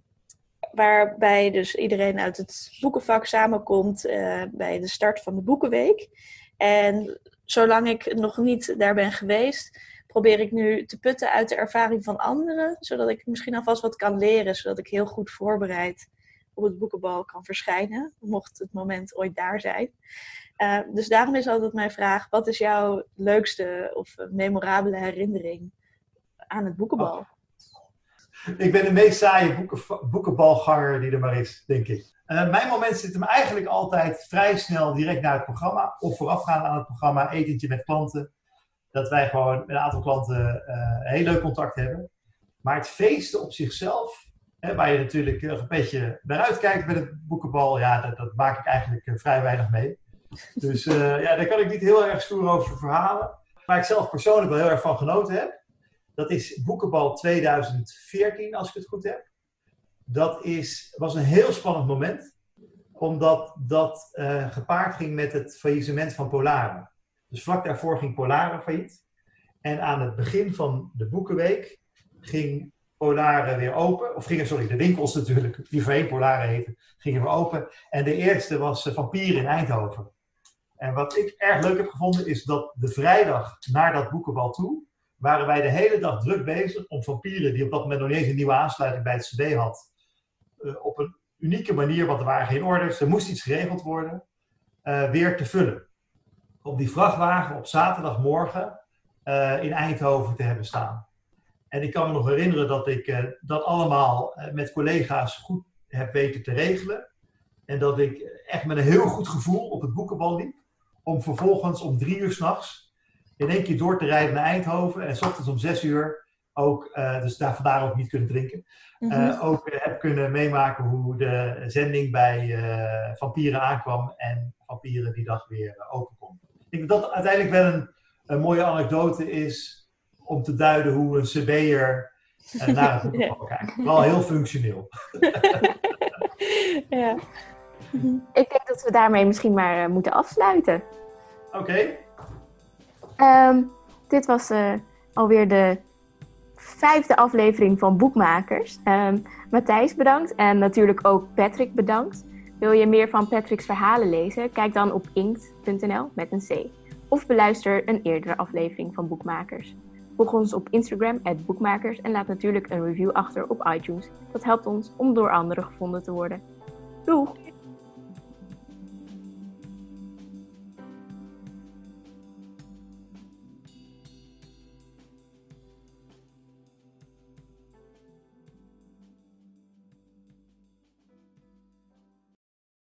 waarbij dus iedereen uit het boekenvak samenkomt bij de start van de Boekenweek. En zolang ik nog niet daar ben geweest, probeer ik nu te putten uit de ervaring van anderen, zodat ik misschien alvast wat kan leren, zodat ik heel goed voorbereid op het boekenbal kan verschijnen, mocht het moment ooit daar zijn. Uh, dus daarom is altijd mijn vraag: wat is jouw leukste of memorabele herinnering aan het boekenbal? Ik ben de meest saaie boeken, boekenbalganger die er maar is, denk ik. Uh, mijn moment zit hem eigenlijk altijd vrij snel direct naar het programma. Of voorafgaand aan het programma, etentje met klanten. Dat wij gewoon met een aantal klanten uh, heel leuk contact hebben. Maar het feesten op zichzelf, hè, waar je natuurlijk een beetje naar uitkijkt met het boekenbal, ja, dat, dat maak ik eigenlijk vrij weinig mee. Dus ja, daar kan ik niet heel erg stoer over verhalen. Waar ik zelf persoonlijk wel heel erg van genoten heb, dat is Boekenbal 2014, als ik het goed heb. Dat is, was een heel spannend moment, omdat dat uh, gepaard ging met het faillissement van Polaren. Dus vlak daarvoor ging Polaren failliet. En aan het begin van de Boekenweek ging Polaren weer open. Of gingen, sorry, de winkels natuurlijk, die voorheen Polaren heten, gingen weer open. En de eerste was uh, Vampier in Eindhoven. En wat ik erg leuk heb gevonden, is dat de vrijdag naar dat boekenbal toe, waren wij de hele dag druk bezig om vampieren, die op dat moment nog niet eens een nieuwe aansluiting bij het CD had, op een unieke manier, want er waren geen orders, er moest iets geregeld worden, uh, weer te vullen. Op die vrachtwagen op zaterdagmorgen uh, in Eindhoven te hebben staan. En ik kan me nog herinneren dat ik dat allemaal met collega's goed heb weten te regelen. En dat ik echt met een heel goed gevoel op het boekenbal liep. Om vervolgens om drie uur s'nachts in één keer door te rijden naar Eindhoven. En s ochtends om zes uur ook, uh, dus daar vandaar ook niet kunnen drinken. Uh, ook uh, heb kunnen meemaken hoe de zending bij Vampieren aankwam en Vampieren die dag weer open kon. Ik denk dat dat uiteindelijk wel een, een, mooie anekdote is om te duiden hoe een CB'er naar het boek kijkt. Wel heel functioneel. ja. Ik denk dat we daarmee misschien maar moeten afsluiten. Oké. Okay. Um, dit was uh, alweer de vijfde aflevering van Boekmakers. Um, Matthijs bedankt en natuurlijk ook Patrick bedankt. Wil je meer van Patrick's verhalen lezen? Kijk dan op inkt.nl met een C. Of beluister een eerdere aflevering van Boekmakers. Volg ons op Instagram, Boekmakers, en laat natuurlijk een review achter op iTunes. Dat helpt ons om door anderen gevonden te worden. Doeg!